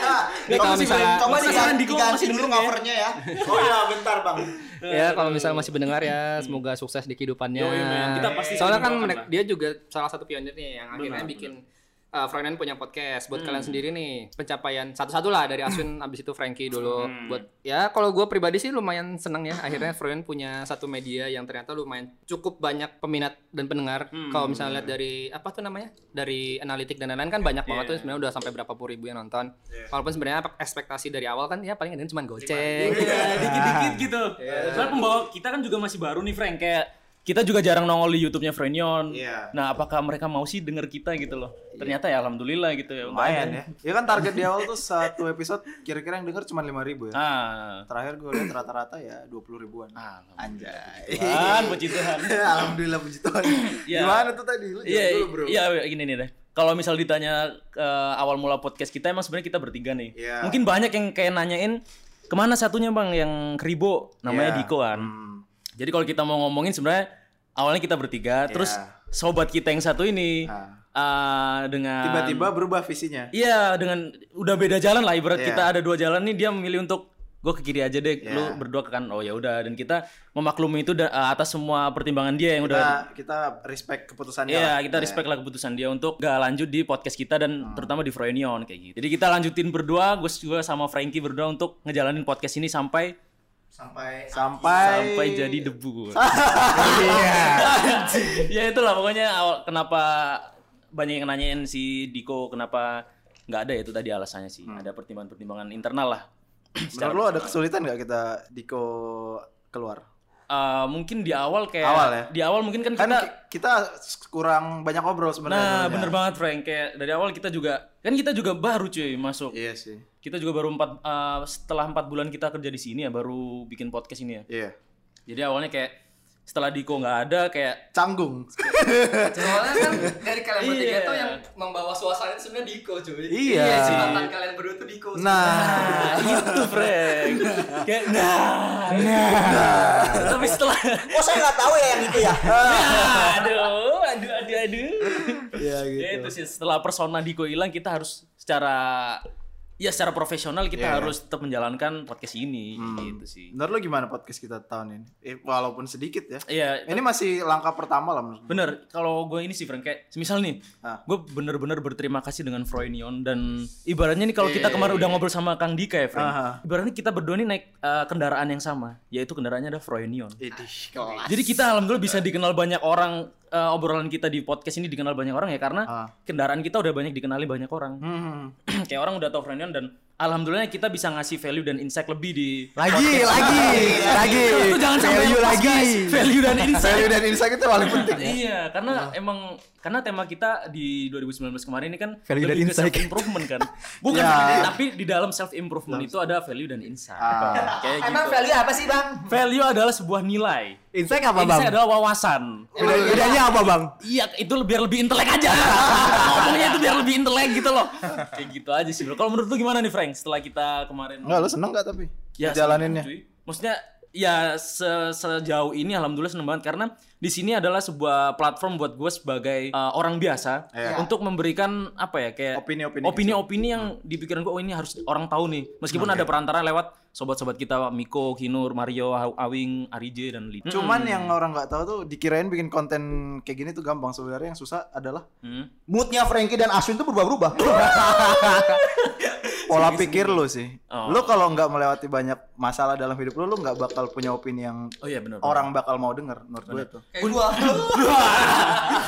<laughs> Nih, kalau misalnya Coba diganti, masih dulu ya? covernya ya. Oh iya, bentar bang. ya kalau misalnya masih mendengar ya semoga sukses di kehidupannya. Yoi, men. Kita pasti Soalnya kan dia juga salah satu pionirnya yang akhirnya Benar, bikin uh, punya podcast buat Hmm. kalian sendiri nih pencapaian satu-satu lah dari Aswin abis itu Frankie dulu Hmm. buat ya kalau gue pribadi sih lumayan seneng ya akhirnya Freudian punya satu media yang ternyata lumayan cukup banyak peminat dan pendengar Hmm. kalau misalnya lihat dari apa tuh namanya dari analitik dan lain-lain kan banyak banget Iya. tuh sebenarnya udah sampai berapa puluh ribu yang nonton walaupun sebenarnya ekspektasi dari awal kan ya paling ini cuma goceng Iya, dikit-dikit gitu. Soalnya pembawa kita kan juga masih baru nih, Frank. Kayak kita juga jarang nongol di YouTube-nya Frenion. Iya. Nah, apakah mereka mau sih denger kita gitu loh? Ternyata ya alhamdulillah gitu ya. Lumayan ya. Ya kan target di awal tuh satu episode kira-kira yang denger cuma 5 ribu ya. Ah. Terakhir gue lihat rata-rata ya 20 ribuan. Anjay. Kan puji Tuhan. <laughs> Alhamdulillah puji Tuhan. Iya. Gimana tuh tadi? Lu Iya, jawab dulu, Bro. iya gini nih deh. Kalau misal ditanya eh, awal mula podcast kita emang sebenarnya kita bertiga nih. Iya. Mungkin banyak yang kayak nanyain ke mana satunya bang yang Kribo namanya Iya. Diko kan. Hmm. Jadi kalau kita mau ngomongin sebenarnya awalnya kita bertiga, terus sobat kita yang satu ini Ah. eh, dengan Tiba-tiba berubah visinya. Iya dengan udah beda jalan lah ibarat Iya. kita ada dua jalan nih dia memilih untuk gue ke kiri aja deh, Iya. lu berdua ke kanan. Oh ya udah dan kita memaklumi itu da- eh, atas semua pertimbangan dia yang udah Kita kita respect keputusannya. Iya, lah. kita respect lah keputusan dia untuk gak lanjut di podcast kita dan Hmm. terutama di Froenion kayak gitu. Jadi kita lanjutin berdua, gue juga sama Frankie berdua untuk ngejalanin podcast ini sampai Sampai Sampai sampai jadi debu. <laughs> ya itulah pokoknya awal kenapa banyak yang nanyain si Diko kenapa nggak ada ya itu tadi alasannya sih. Hmm. Ada pertimbangan-pertimbangan internal lah. <clears throat> Menurut lo ada kesulitan nggak kita Diko keluar? Eh, mungkin di awal kayak Awal ya? di awal mungkin kan Kan kita ki- kita kurang banyak ngobrol sebenarnya. Nah, bener banget Frank. Kayak dari awal kita juga kan kita juga baru cuy masuk. Iya sih. Kita juga baru empat eh, setelah empat bulan kita kerja di sini ya baru bikin podcast ini ya. Iya. Jadi awalnya kayak setelah Diko nggak ada kayak Canggung. <laughs> Soalnya kan dari kalian bertiga Iya. tuh yang membawa suasana itu sebenarnya Diko cuy. Iya. Sifatan kalian berdua tuh Diko. Nah, gitu Frank. kayak nah, nah. Tapi setelah Oh saya nggak tahu ya yang itu ya. aduh, aduh, aduh, aduh. Iya gitu. Ya itu sih setelah persona Diko hilang kita harus secara ya secara profesional kita Iya. harus tetap menjalankan podcast ini gitu sih. Menurut lo gimana podcast kita tahun ini? Eh, walaupun sedikit ya. Iya, Ini masih langkah pertama lah menurut. Bener, kalau gue ini sih Frank kayak semisal nih, Ah. gue bener-bener berterima kasih dengan Froynion dan ibaratnya nih kalau kita Iya, kemarin udah ngobrol sama Kang Dika ya Frank, Aha. ibaratnya kita berdua nih naik eh, kendaraan yang sama, yaitu kendaraannya ada Froynion. Jadi kita alhamdulillah bisa dikenal banyak orang, eh, obrolan kita di podcast ini dikenal banyak orang ya karena Ah. kendaraan kita udah banyak dikenali banyak orang. Hmm. <clears throat> kayak orang udah tahu Froynion dan alhamdulillah kita bisa ngasih value dan insight lebih di Lagi, lagi, lagi. Itu jangan sampai Value lepas, lagi. guys. value dan insight. Value dan insight itu paling penting ya. Iya, karena emang karena tema kita di 2019 kemarin ini kan Value dan lebih ke insight. self improvement kan. Bukan Ya. tapi di dalam self improvement itu ada value dan insight. Ah. Kayak Emang gitu. value apa sih bang? Value adalah sebuah nilai. Insight apa bang? Insight adalah wawasan. Beda- Bedanya apa bang? Iya, itu biar lebih intelek aja. <laughs> Ngomongnya itu biar lebih intelek gitu loh. Kayak gitu aja sih, bro. Kalau menurut lu gimana nih, Frank? Setelah kita kemarin Enggak, lo seneng gak tapi? Ya, jalaninnya. seneng. Maksudnya ya se- sejauh ini alhamdulillah seneng banget karena di sini adalah sebuah platform buat gue sebagai uh, orang biasa Iya. untuk memberikan apa ya kayak Opini-opini opini-opini yang di pikiran gue oh ini harus orang tahu nih meskipun ada perantara lewat sobat-sobat kita Miko, Kinur, Mario, Aw- Awing, Arije dan Lita. Cuman yang orang nggak tahu tuh dikirain bikin konten kayak gini tuh gampang sebenarnya yang susah adalah Hmm. Moodnya Frankie dan Aswin tuh berubah-ubah. <laughs> pola pikir lu sih. Oh. Lu kalau nggak melewati banyak masalah dalam hidup lu, lu nggak bakal punya opini yang Oh iya benar. orang bakal mau denger menurut gue <laughs> gua.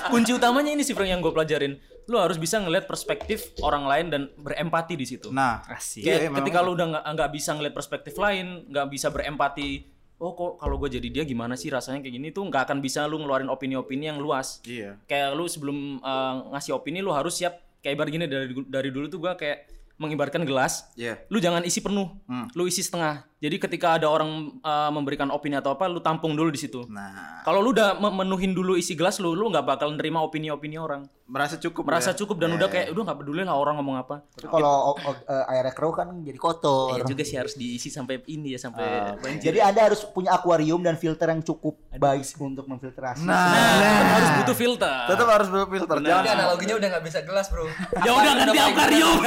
Kunci utamanya ini sih Frank yang gue pelajarin. Lu harus bisa ngelihat perspektif orang lain dan berempati di situ. Nah, Asik. Kayak Iya, memang ketika lu udah nggak bisa ngeliat perspektif lain, nggak bisa berempati. Oh kok kalau gue jadi dia gimana sih rasanya kayak gini tuh nggak akan bisa lu ngeluarin opini-opini yang luas. Iya. Kayak lu sebelum uh, ngasih opini lu harus siap kayak ibarat gini dari dari dulu tuh gua kayak mengibarkan gelas. Iya. Lu jangan isi penuh, Hmm. lu isi setengah. Jadi ketika ada orang uh, memberikan opini atau apa, lu tampung dulu di situ. Nah, Kalau lu udah memenuhin dulu isi gelas lu, lu nggak bakal nerima opini-opini orang. merasa cukup Merasa ya? cukup dan udah kayak udah nggak peduli lah orang ngomong apa. Tapi kalau o- eh, airnya keruh kan jadi kotor. Iya juga sih harus diisi sampai ini ya sampai banjir. Jadi Anda harus punya akuarium dan filter yang cukup baik untuk memfiltrasi. Nah, Nah, harus butuh filter. tetap harus berfilter. Benar. Jangan Ini analoginya udah nggak bisa gelas bro. ya udah ganti akuarium. <laughs>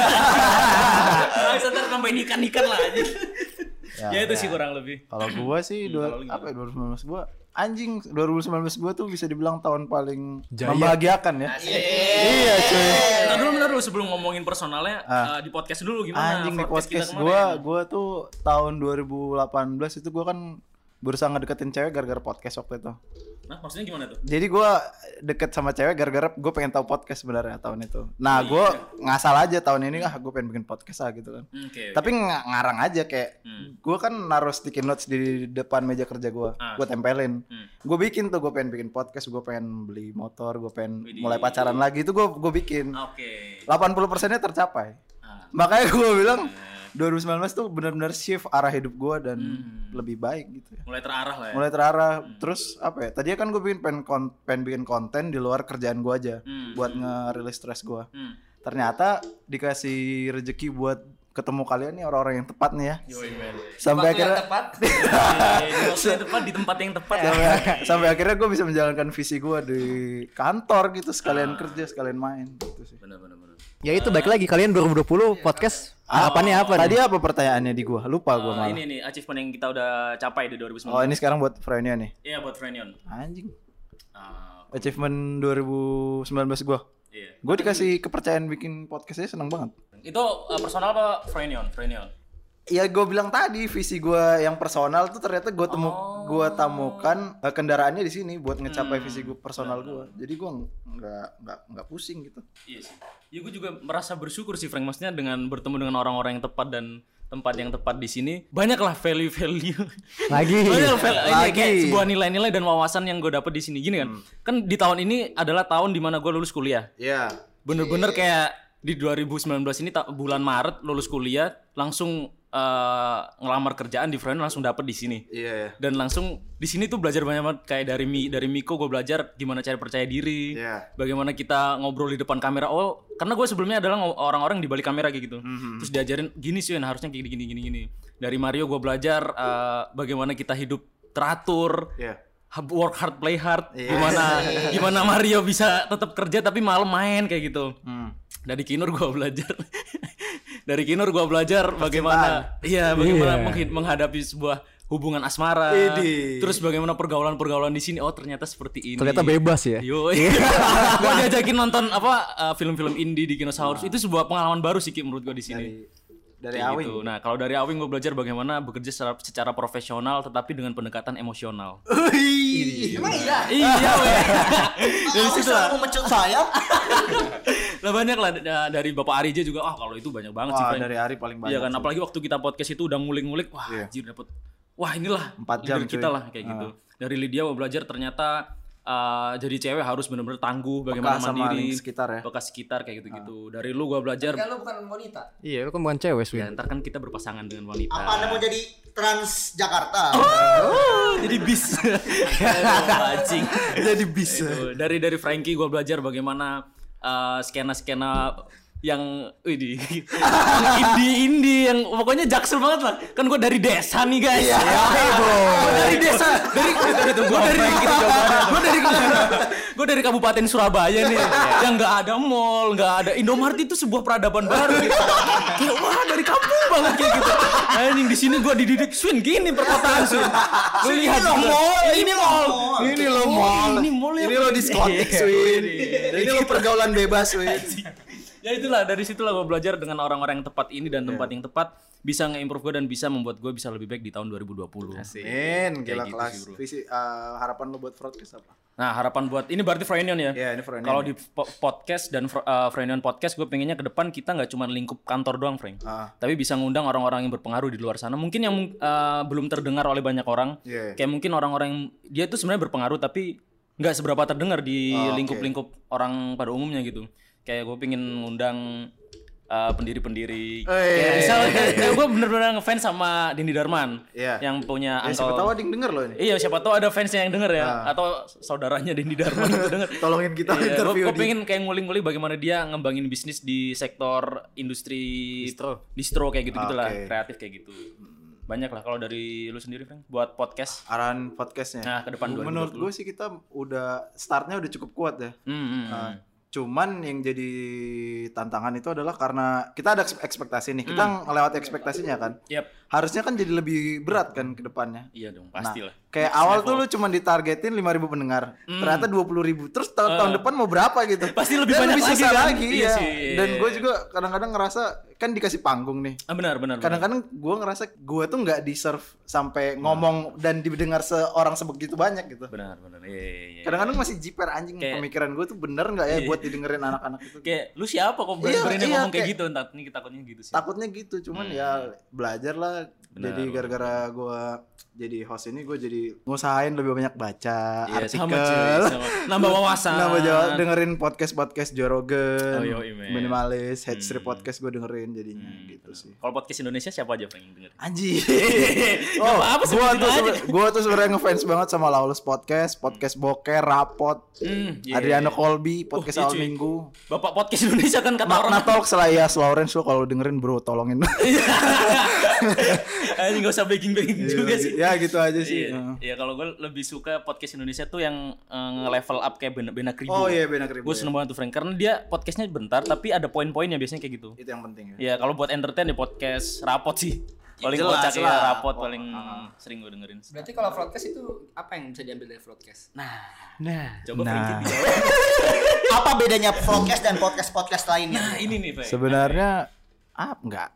Bisa ntar tambahin ikan-ikan lah aja. Ya, itu sih kurang lebih. Kalau gua sih dua, kalau lu apa ya 2019 gua anjing 2019 gua tuh bisa dibilang tahun paling Jaya. membahagiakan ya. Iya cuy. Ntar dulu bener dulu sebelum ngomongin personalnya eh, di podcast dulu gimana? Anjing di podcast gua gua tuh tahun 2018 itu gua kan berusaha ngedeketin cewek gara-gara podcast waktu itu. Nah, maksudnya gimana tuh? Jadi gua deket sama cewek gara-gara gue pengen tahu podcast sebenarnya tahun itu. Nah, gua ngasal aja tahun ini ah gue pengen bikin podcast lah gitu kan. Hmm, Oke. Tapi ng- ngarang aja kayak Hmm. gue kan naruh sticky notes di depan meja kerja gue, Ah. gue tempelin. Hmm. Gue bikin tuh gue pengen bikin podcast, gue pengen beli motor, gue pengen Widih. mulai pacaran lagi itu gue gue bikin. Oke. 80 persennya tercapai. Ah. Makanya gue bilang 2019 tuh benar-benar shift arah hidup gue dan Hmm. lebih baik gitu ya. Mulai terarah lah ya. Mulai terarah. Terus apa ya? Tadinya kan gue bikin pengen, kon- pengen bikin konten di luar kerjaan gue aja Hmm. buat ngerilis stres gue. Hmm. Ternyata dikasih rezeki buat ketemu kalian nih orang-orang yang tepat nih ya. Yoi. Sampai akhirnya tepat. <laughs> Di waktu yang tepat di tempat yang tepat ya. sampai, sampai akhirnya gue bisa menjalankan visi gue di kantor gitu sekalian kerja sekalian main gitu sih. Benar benar benar. Ya itu baik lagi kalian 2020 podcast apa nih apa Tadi nih? apa pertanyaannya di gua? Lupa gua Eh, malah. ini nih achievement yang kita udah capai di 2019. Oh, ini sekarang buat Frenia nih. Iya buat Frenion. Anjing. Ah, Achievement 2019 gua. iya. Gue dikasih kepercayaan bikin podcastnya seneng banget. Itu eh, personal apa Frenion? Frenion. Ya gue bilang tadi visi gua yang personal tuh ternyata gue temu gua tamukan eh, kendaraannya di sini buat ngecapai visi gue personal gua. Jadi gua nggak nggak nggak pusing gitu. Iya sih. Ya gue juga merasa bersyukur sih Frank maksudnya dengan bertemu dengan orang-orang yang tepat dan tempat yang tepat di sini banyaklah value-value Lagi. <laughs> banyak val- ini Lagi. kayak sebuah nilai-nilai dan wawasan yang gue dapet di sini gini kan kan di tahun ini adalah tahun di mana gue lulus kuliah Iya. bener-bener kayak di 2019 ini bulan Maret lulus kuliah langsung eh, ngelamar kerjaan di Friend langsung dapet di sini Iya. dan langsung di sini tuh belajar banyak banget kayak dari Mi dari Miko gue belajar gimana cara percaya diri Iya. bagaimana kita ngobrol di depan kamera oh karena gue sebelumnya adalah ngo- orang-orang di balik kamera kayak gitu Mhm. terus diajarin gini sih Wen, harusnya kayak gini gini gini dari Mario gue belajar eh, bagaimana kita hidup teratur Iya. Work hard play hard Iya. gimana <laughs> gimana Mario bisa tetap kerja tapi malam main kayak gitu Hmm. dari Kinur gue belajar <laughs> dari Kinur gua belajar bagaimana iya bagaimana menghi- menghadapi sebuah hubungan asmara. Idih. Terus bagaimana pergaulan-pergaulan di sini? Oh, ternyata seperti ini. Ternyata bebas ya. Yo, <laughs> gua diajakin nonton apa uh, film-film indie di Kinosaurus. Itu sebuah pengalaman baru sih Ki, menurut gua di sini. dari Kayak Awing. gitu. Nah, kalau dari Awing gue belajar bagaimana bekerja secara, secara profesional tetapi dengan pendekatan emosional. <laughs> Emang iya? iya, weh. <laughs> Dari situ lah. memecut saya. <laughs> lah banyak lah da- dari Bapak Arija juga. Ah, kalau itu banyak banget sih, Wah, Frank. dari Ari paling banyak. Iya kan, sih. apalagi waktu kita podcast itu udah ngulik-ngulik, wah Iya. anjir dapet wah inilah Empat jam, kita cuy. lah kayak gitu. Dari Lydia mau belajar ternyata uh, jadi cewek harus benar-benar tangguh bagaimana Peka sama mandiri, sekitar ya. peka sekitar kayak gitu-gitu. Dari lu gua belajar Kan lu bukan wanita. Iya, lu kan bukan cewek, ya Swin. ntar kan kita berpasangan dengan wanita. Apa Anda mau jadi Trans Jakarta? jadi bis. <laughs> Aduh, Anjing. Jadi bisa. Itu. Dari dari Frankie gue belajar bagaimana uh, skena-skena yang ini indie indie yang pokoknya jaksel banget lah. Kan gue dari desa nih guys. Iya, Gua dari desa. Dari dari gue dari gue dari gue dari kabupaten Surabaya nih. Yang nggak ada mall nggak ada Indomaret itu sebuah peradaban baru gitu. kayak wah dari kampung banget kayak gitu. Anjing di sini gue dididik Swin gini perkotaan Swin. Lu lihat juga. mall, ini mall. Ini lo mall. ini mall ya Ini lo diskotik, Swin. Ini lo pergaulan bebas, Swin. Ya itulah dari situlah gue belajar dengan orang-orang yang tepat ini dan tempat Iya. yang tepat bisa nge-improve gue dan bisa membuat gue bisa lebih baik di tahun 2020 Min, gila gitu kelas. sih, bro. Visi eh, harapan lo buat broadcast apa? nah harapan buat ini berarti Frenion ya Iya, ini Frenion. kalau di po- podcast dan uh, Frenion podcast gue pengennya ke depan kita nggak cuma lingkup kantor doang Frank Ah. tapi bisa ngundang orang-orang yang berpengaruh di luar sana mungkin yang uh, belum terdengar oleh banyak orang Iya. kayak mungkin orang-orang yang dia itu sebenarnya berpengaruh tapi nggak seberapa terdengar di Oh, oke. lingkup-lingkup orang pada umumnya gitu kayak gue pengen ngundang uh, pendiri-pendiri kayak misal kayak gue bener-bener ngefans sama Dindi Darman Iya. yang punya Ya, siapa tahu ada yang denger lo ini. Iya siapa tahu ada fansnya yang denger ya atau saudaranya Dendi Darman itu denger. <laughs> Tolongin kita Iya, interview gue pengen kayak ngulik-ngulik bagaimana dia ngembangin bisnis di sektor industri distro, distro kayak gitu-gitu lah, Oke. kreatif kayak gitu. Banyak lah kalau dari lu sendiri, Frank, buat podcast. Arahan podcastnya. Nah, ke depan Menurut 2020. gue sih kita udah startnya udah cukup kuat ya. Hmm, hmm, Nah, hmm. Cuman yang jadi tantangan itu adalah karena kita ada ekspektasi nih. Kita ngelewati ekspektasinya kan. Yap. Harusnya kan jadi lebih berat kan ke depannya. Iya dong, pasti lah. Kayak awal tuh lu cuma ditargetin 5000 pendengar. Ternyata 20.000. Terus tahun, tahun depan mau berapa gitu. Hmm. Pasti lebih Dan banyak lagi kan? lagi Iya ya. sih, iya, Dan iya, gue iya. juga kadang-kadang ngerasa kan dikasih panggung nih. Ah, benar, benar. Kadang-kadang gue ngerasa gue tuh nggak deserve sampai ngomong dan didengar seorang sebegitu banyak gitu. benar, benar. Iya, iya, iya. Kadang-kadang masih jiper anjing Kayak- pemikiran gue tuh bener nggak ya buat didengerin anak-anak itu. Kayak lu siapa kok Iya, berani iya, ngomong kayak kayak- gitu? Entar nih takutnya gitu sih. Takutnya gitu, cuman ya belajar lah. Benar, jadi gara-gara gue jadi host ini gue jadi ngusahain lebih banyak baca Iya, artikel. sama cuy, sama. Nambah <laughs> wawasan. Nambah jawab dengerin podcast podcast Jorogen, Oh, minimalis, head strip podcast gue dengerin jadinya gitu sih. Kalau podcast Indonesia siapa aja yang denger? Anjir. <laughs> Oh, apa sih gua sebutin tuh gua tuh sebenarnya ngefans banget sama Lawless Podcast, podcast Boker, Rapot, Hmm, iya, Adriano iya. Colby, podcast iya, awal cuy. minggu. Bapak podcast Indonesia kan kata orang Makna Talk Selayas Lawrence lo kalau dengerin bro tolongin. <laughs> Anjing gak usah begging-begging juga sih. Ya gitu aja sih. Iya, iya kalau gue lebih suka podcast Indonesia tuh yang eh, nge-level up kayak Bena, Bena Kribo. Oh iya Benak Ribu. Gue seneng banget tuh Frank karena dia podcastnya bentar tapi ada poin-poinnya biasanya kayak gitu. Itu yang penting ya. Ya kalau buat entertain ya podcast rapot sih. Paling jelas kocak ya lah. rapot paling sering gue dengerin. Berarti kalau broadcast itu apa yang bisa diambil dari broadcast? Nah, Coba Frankie dijawab. <laughs> Apa bedanya podcast dan podcast-podcast lainnya? Nah ini nih Frank. sebenarnya ah enggak.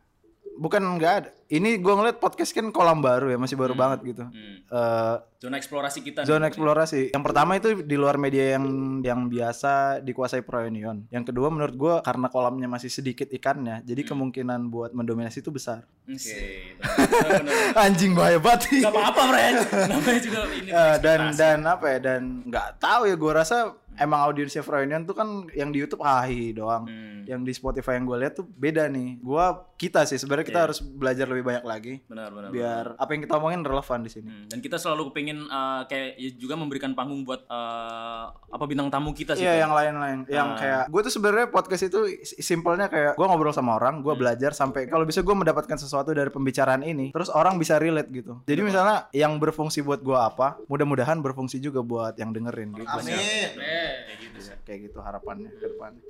Bukan enggak ada. Ini gua ngeliat podcast kan kolam baru ya, masih baru banget gitu. Hmm. Eh, Zona eksplorasi kita. nih. Zona eksplorasi. Yang pertama itu di luar media yang yang biasa dikuasai Proenion. Yang kedua menurut gua karena kolamnya masih sedikit ikannya, jadi kemungkinan buat mendominasi itu besar. Oke. benar-benar. <laughs> Anjing bahaya banget. Gak apa-apa Frank. <laughs> Namanya juga ini. Eh, dan dan apa ya dan nggak tahu ya gua rasa emang audiensnya Froynion tuh kan yang di YouTube Ahi doang. Hmm. Yang di Spotify yang gue lihat tuh beda nih. Gua kita sih sebenarnya kita Iya. harus belajar lebih banyak lagi Benar benar. biar apa yang kita omongin relevan di sini. Hmm, dan kita selalu kepingin eh, kayak ya juga memberikan panggung buat eh, apa bintang tamu kita sih. Iya yang lain-lain, yang Ah. kayak gue tuh sebenarnya podcast itu simpelnya kayak gue ngobrol sama orang, Hmm. gue belajar sampai kalau bisa gue mendapatkan sesuatu dari pembicaraan ini, terus orang bisa relate gitu. Jadi misalnya yang berfungsi buat gue apa, mudah-mudahan berfungsi juga buat yang dengerin gitu. Amin. Kayak gitu sih. kayak gitu harapannya ke depannya.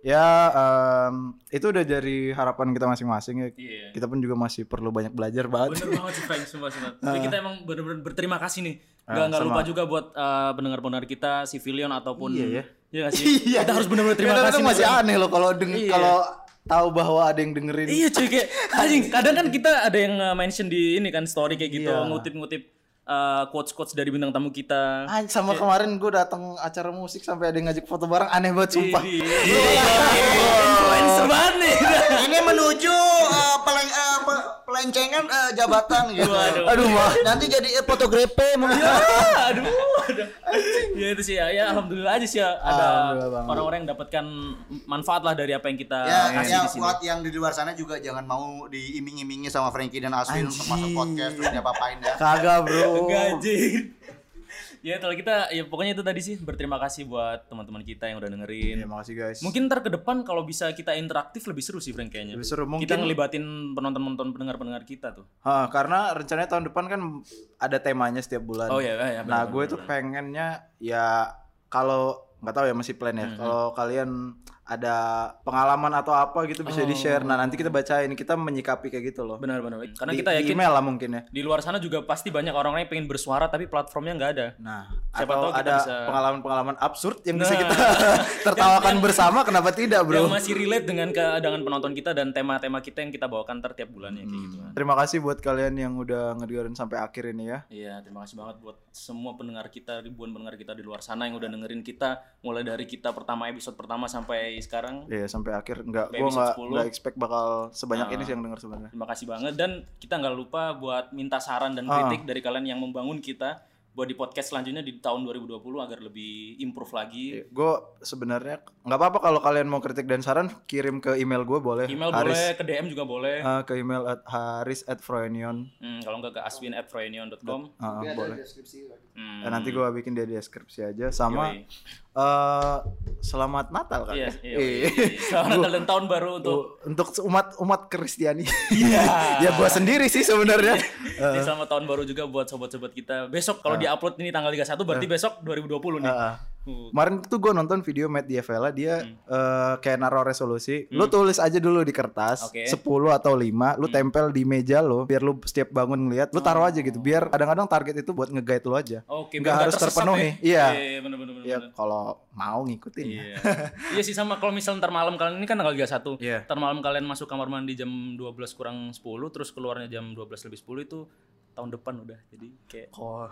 Ya em, itu udah dari harapan kita masing-masing ya. Iya. Kita pun juga masih perlu banyak belajar banget. Bener banget sih Frank, sumpah sumpah. <laughs> Tapi kita emang bener-bener berterima kasih nih. Gak Ah, nggak sama. lupa juga buat eh, pendengar-pendengar kita, Civilion ataupun Iya ya. Iya nggak sih? <laughs> Kita harus bener-bener terima kasih. nih, masih aneh loh kalau deng Iya. kalau tahu bahwa ada yang dengerin. Iya cuy kayak <laughs> anjing kadang kan kita ada yang uh, mention di ini kan story kayak gitu Iya. ngutip-ngutip uh, quotes-quotes dari bintang tamu kita. Ah, sama kemarin gue datang acara musik sampai ada yang ngajak foto bareng aneh banget sumpah. Influencer banget nih. Ini menuju eh, peleng, eh, pe- pelencengan eh, jabatan gitu. Aduh mah. Nanti jadi eh, fotografer mungkin. Ah, aduh, aduh. Ya itu sih ya, ya alhamdulillah aja sih ya ada orang-orang yang dapatkan manfaat lah dari apa yang kita Ya, kasih yang di sini. buat yang di luar sana juga jangan mau diiming-imingi sama Frankie dan Aswin untuk masuk podcast terus diapa-apain ya. Kagak bro. Enggak anjing. Ya kalau kita ya pokoknya itu tadi sih berterima kasih buat teman-teman kita yang udah dengerin. Ya, makasih guys. Mungkin ntar ke depan kalau bisa kita interaktif lebih seru sih Frank kayaknya. Lebih seru. Kita Mungkin- ngelibatin penonton-penonton pendengar-pendengar kita tuh. Ah, karena rencananya tahun depan kan ada temanya setiap bulan. Oh iya, iya, benar, Nah, gue tuh pengennya ya kalau nggak tahu ya masih plan ya. Kalau kalian ada pengalaman atau apa gitu bisa di-share. Nah, nanti kita bacain, kita menyikapi kayak gitu loh. Benar-benar. Karena Di- kita di yakin email lah mungkin ya. di luar sana juga pasti banyak orang-orang yang pengen bersuara tapi platformnya nggak ada. Nah, Siapa atau tahu ada bisa- pengalaman-pengalaman absurd yang bisa Nah. kita <laughs> <laughs> tertawakan bersama, kenapa tidak, Yang Bro? masih relate dengan ke dengan penonton kita dan tema-tema kita yang kita bawakan ntar tiap bulannya kayak gitu kan. Terima kasih buat kalian yang udah ngedengerin sampai akhir ini ya. Iya, terima kasih banget buat semua pendengar kita, ribuan pendengar kita di luar sana yang udah dengerin kita mulai dari kita pertama episode pertama sampai sekarang. Iya, sampai akhir nggak episode nggak 10. nggak expect bakal sebanyak Nah. ini sih yang denger sebenarnya. Terima kasih banget dan kita nggak lupa buat minta saran dan kritik dari kalian yang membangun kita buat di podcast selanjutnya di tahun 2020 agar lebih improve lagi. Gue sebenarnya nggak apa-apa kalau kalian mau kritik dan saran kirim ke email gue boleh. Email Haris, boleh, ke DM juga boleh. eh, ke email at haris at froenion. Hmm, kalau nggak ke aswin@froenion.com. Ah, boleh. Hmm. Eh, nanti gue bikin di deskripsi aja sama Yoi. Eh selamat Natal kan. Iya, ya? iya. iya. Selamat Natal dan tahun baru untuk untuk umat umat Kristiani. Iya. <laughs> ya gue sendiri sih sebenarnya. Ini selamat tahun baru juga buat sobat-sobat kita. Besok kalau diupload ini tanggal 31 berarti besok 2020 nih. Ah, Uh. Kemarin tuh gue nonton video Matt Diavela dia Hmm. eh, kayak naruh resolusi. Lu tulis aja dulu di kertas Oke. 10 atau 5, lu tempel di meja lo biar lu setiap bangun ngeliat, lu taruh aja gitu. Biar kadang-kadang target itu buat nge-guide lu aja. Oke, Nggak biar harus terpenuhi. ya. Iya. Iya, bener bener bener. Ya bener. kalau mau ngikutin. ya. Iya. iya sih sama kalau misal ntar malam kalian ini kan tanggal 31. Iya. Ntar malam kalian masuk kamar mandi jam 12 kurang 10 terus keluarnya jam 12 lebih 10 itu tahun depan udah. Jadi kayak Oh.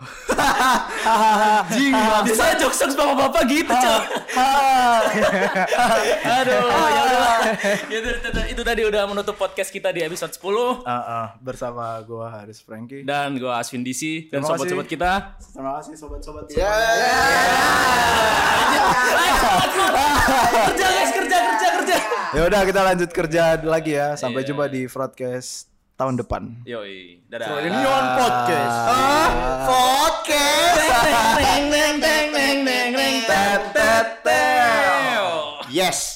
Jing, bisa jokes-jokes bapak-bapak gitu, Cok. <laughs> Aduh, ya udah. itu, itu, itu tadi udah menutup podcast kita di episode 10 Ah, ah, bersama gua Haris Franky. dan gua Aswin DC dan sobat-sobat kita. Terima kasih sobat-sobat. Ya. Kerja guys, kerja kerja kerja. Ya udah kita lanjut kerja lagi ya. Sampai jumpa di broadcast tahun depan. Yoi, dadah. Union Podcast. Ah, podcast. Teng teng teng teng teng teng teng teng. Yes.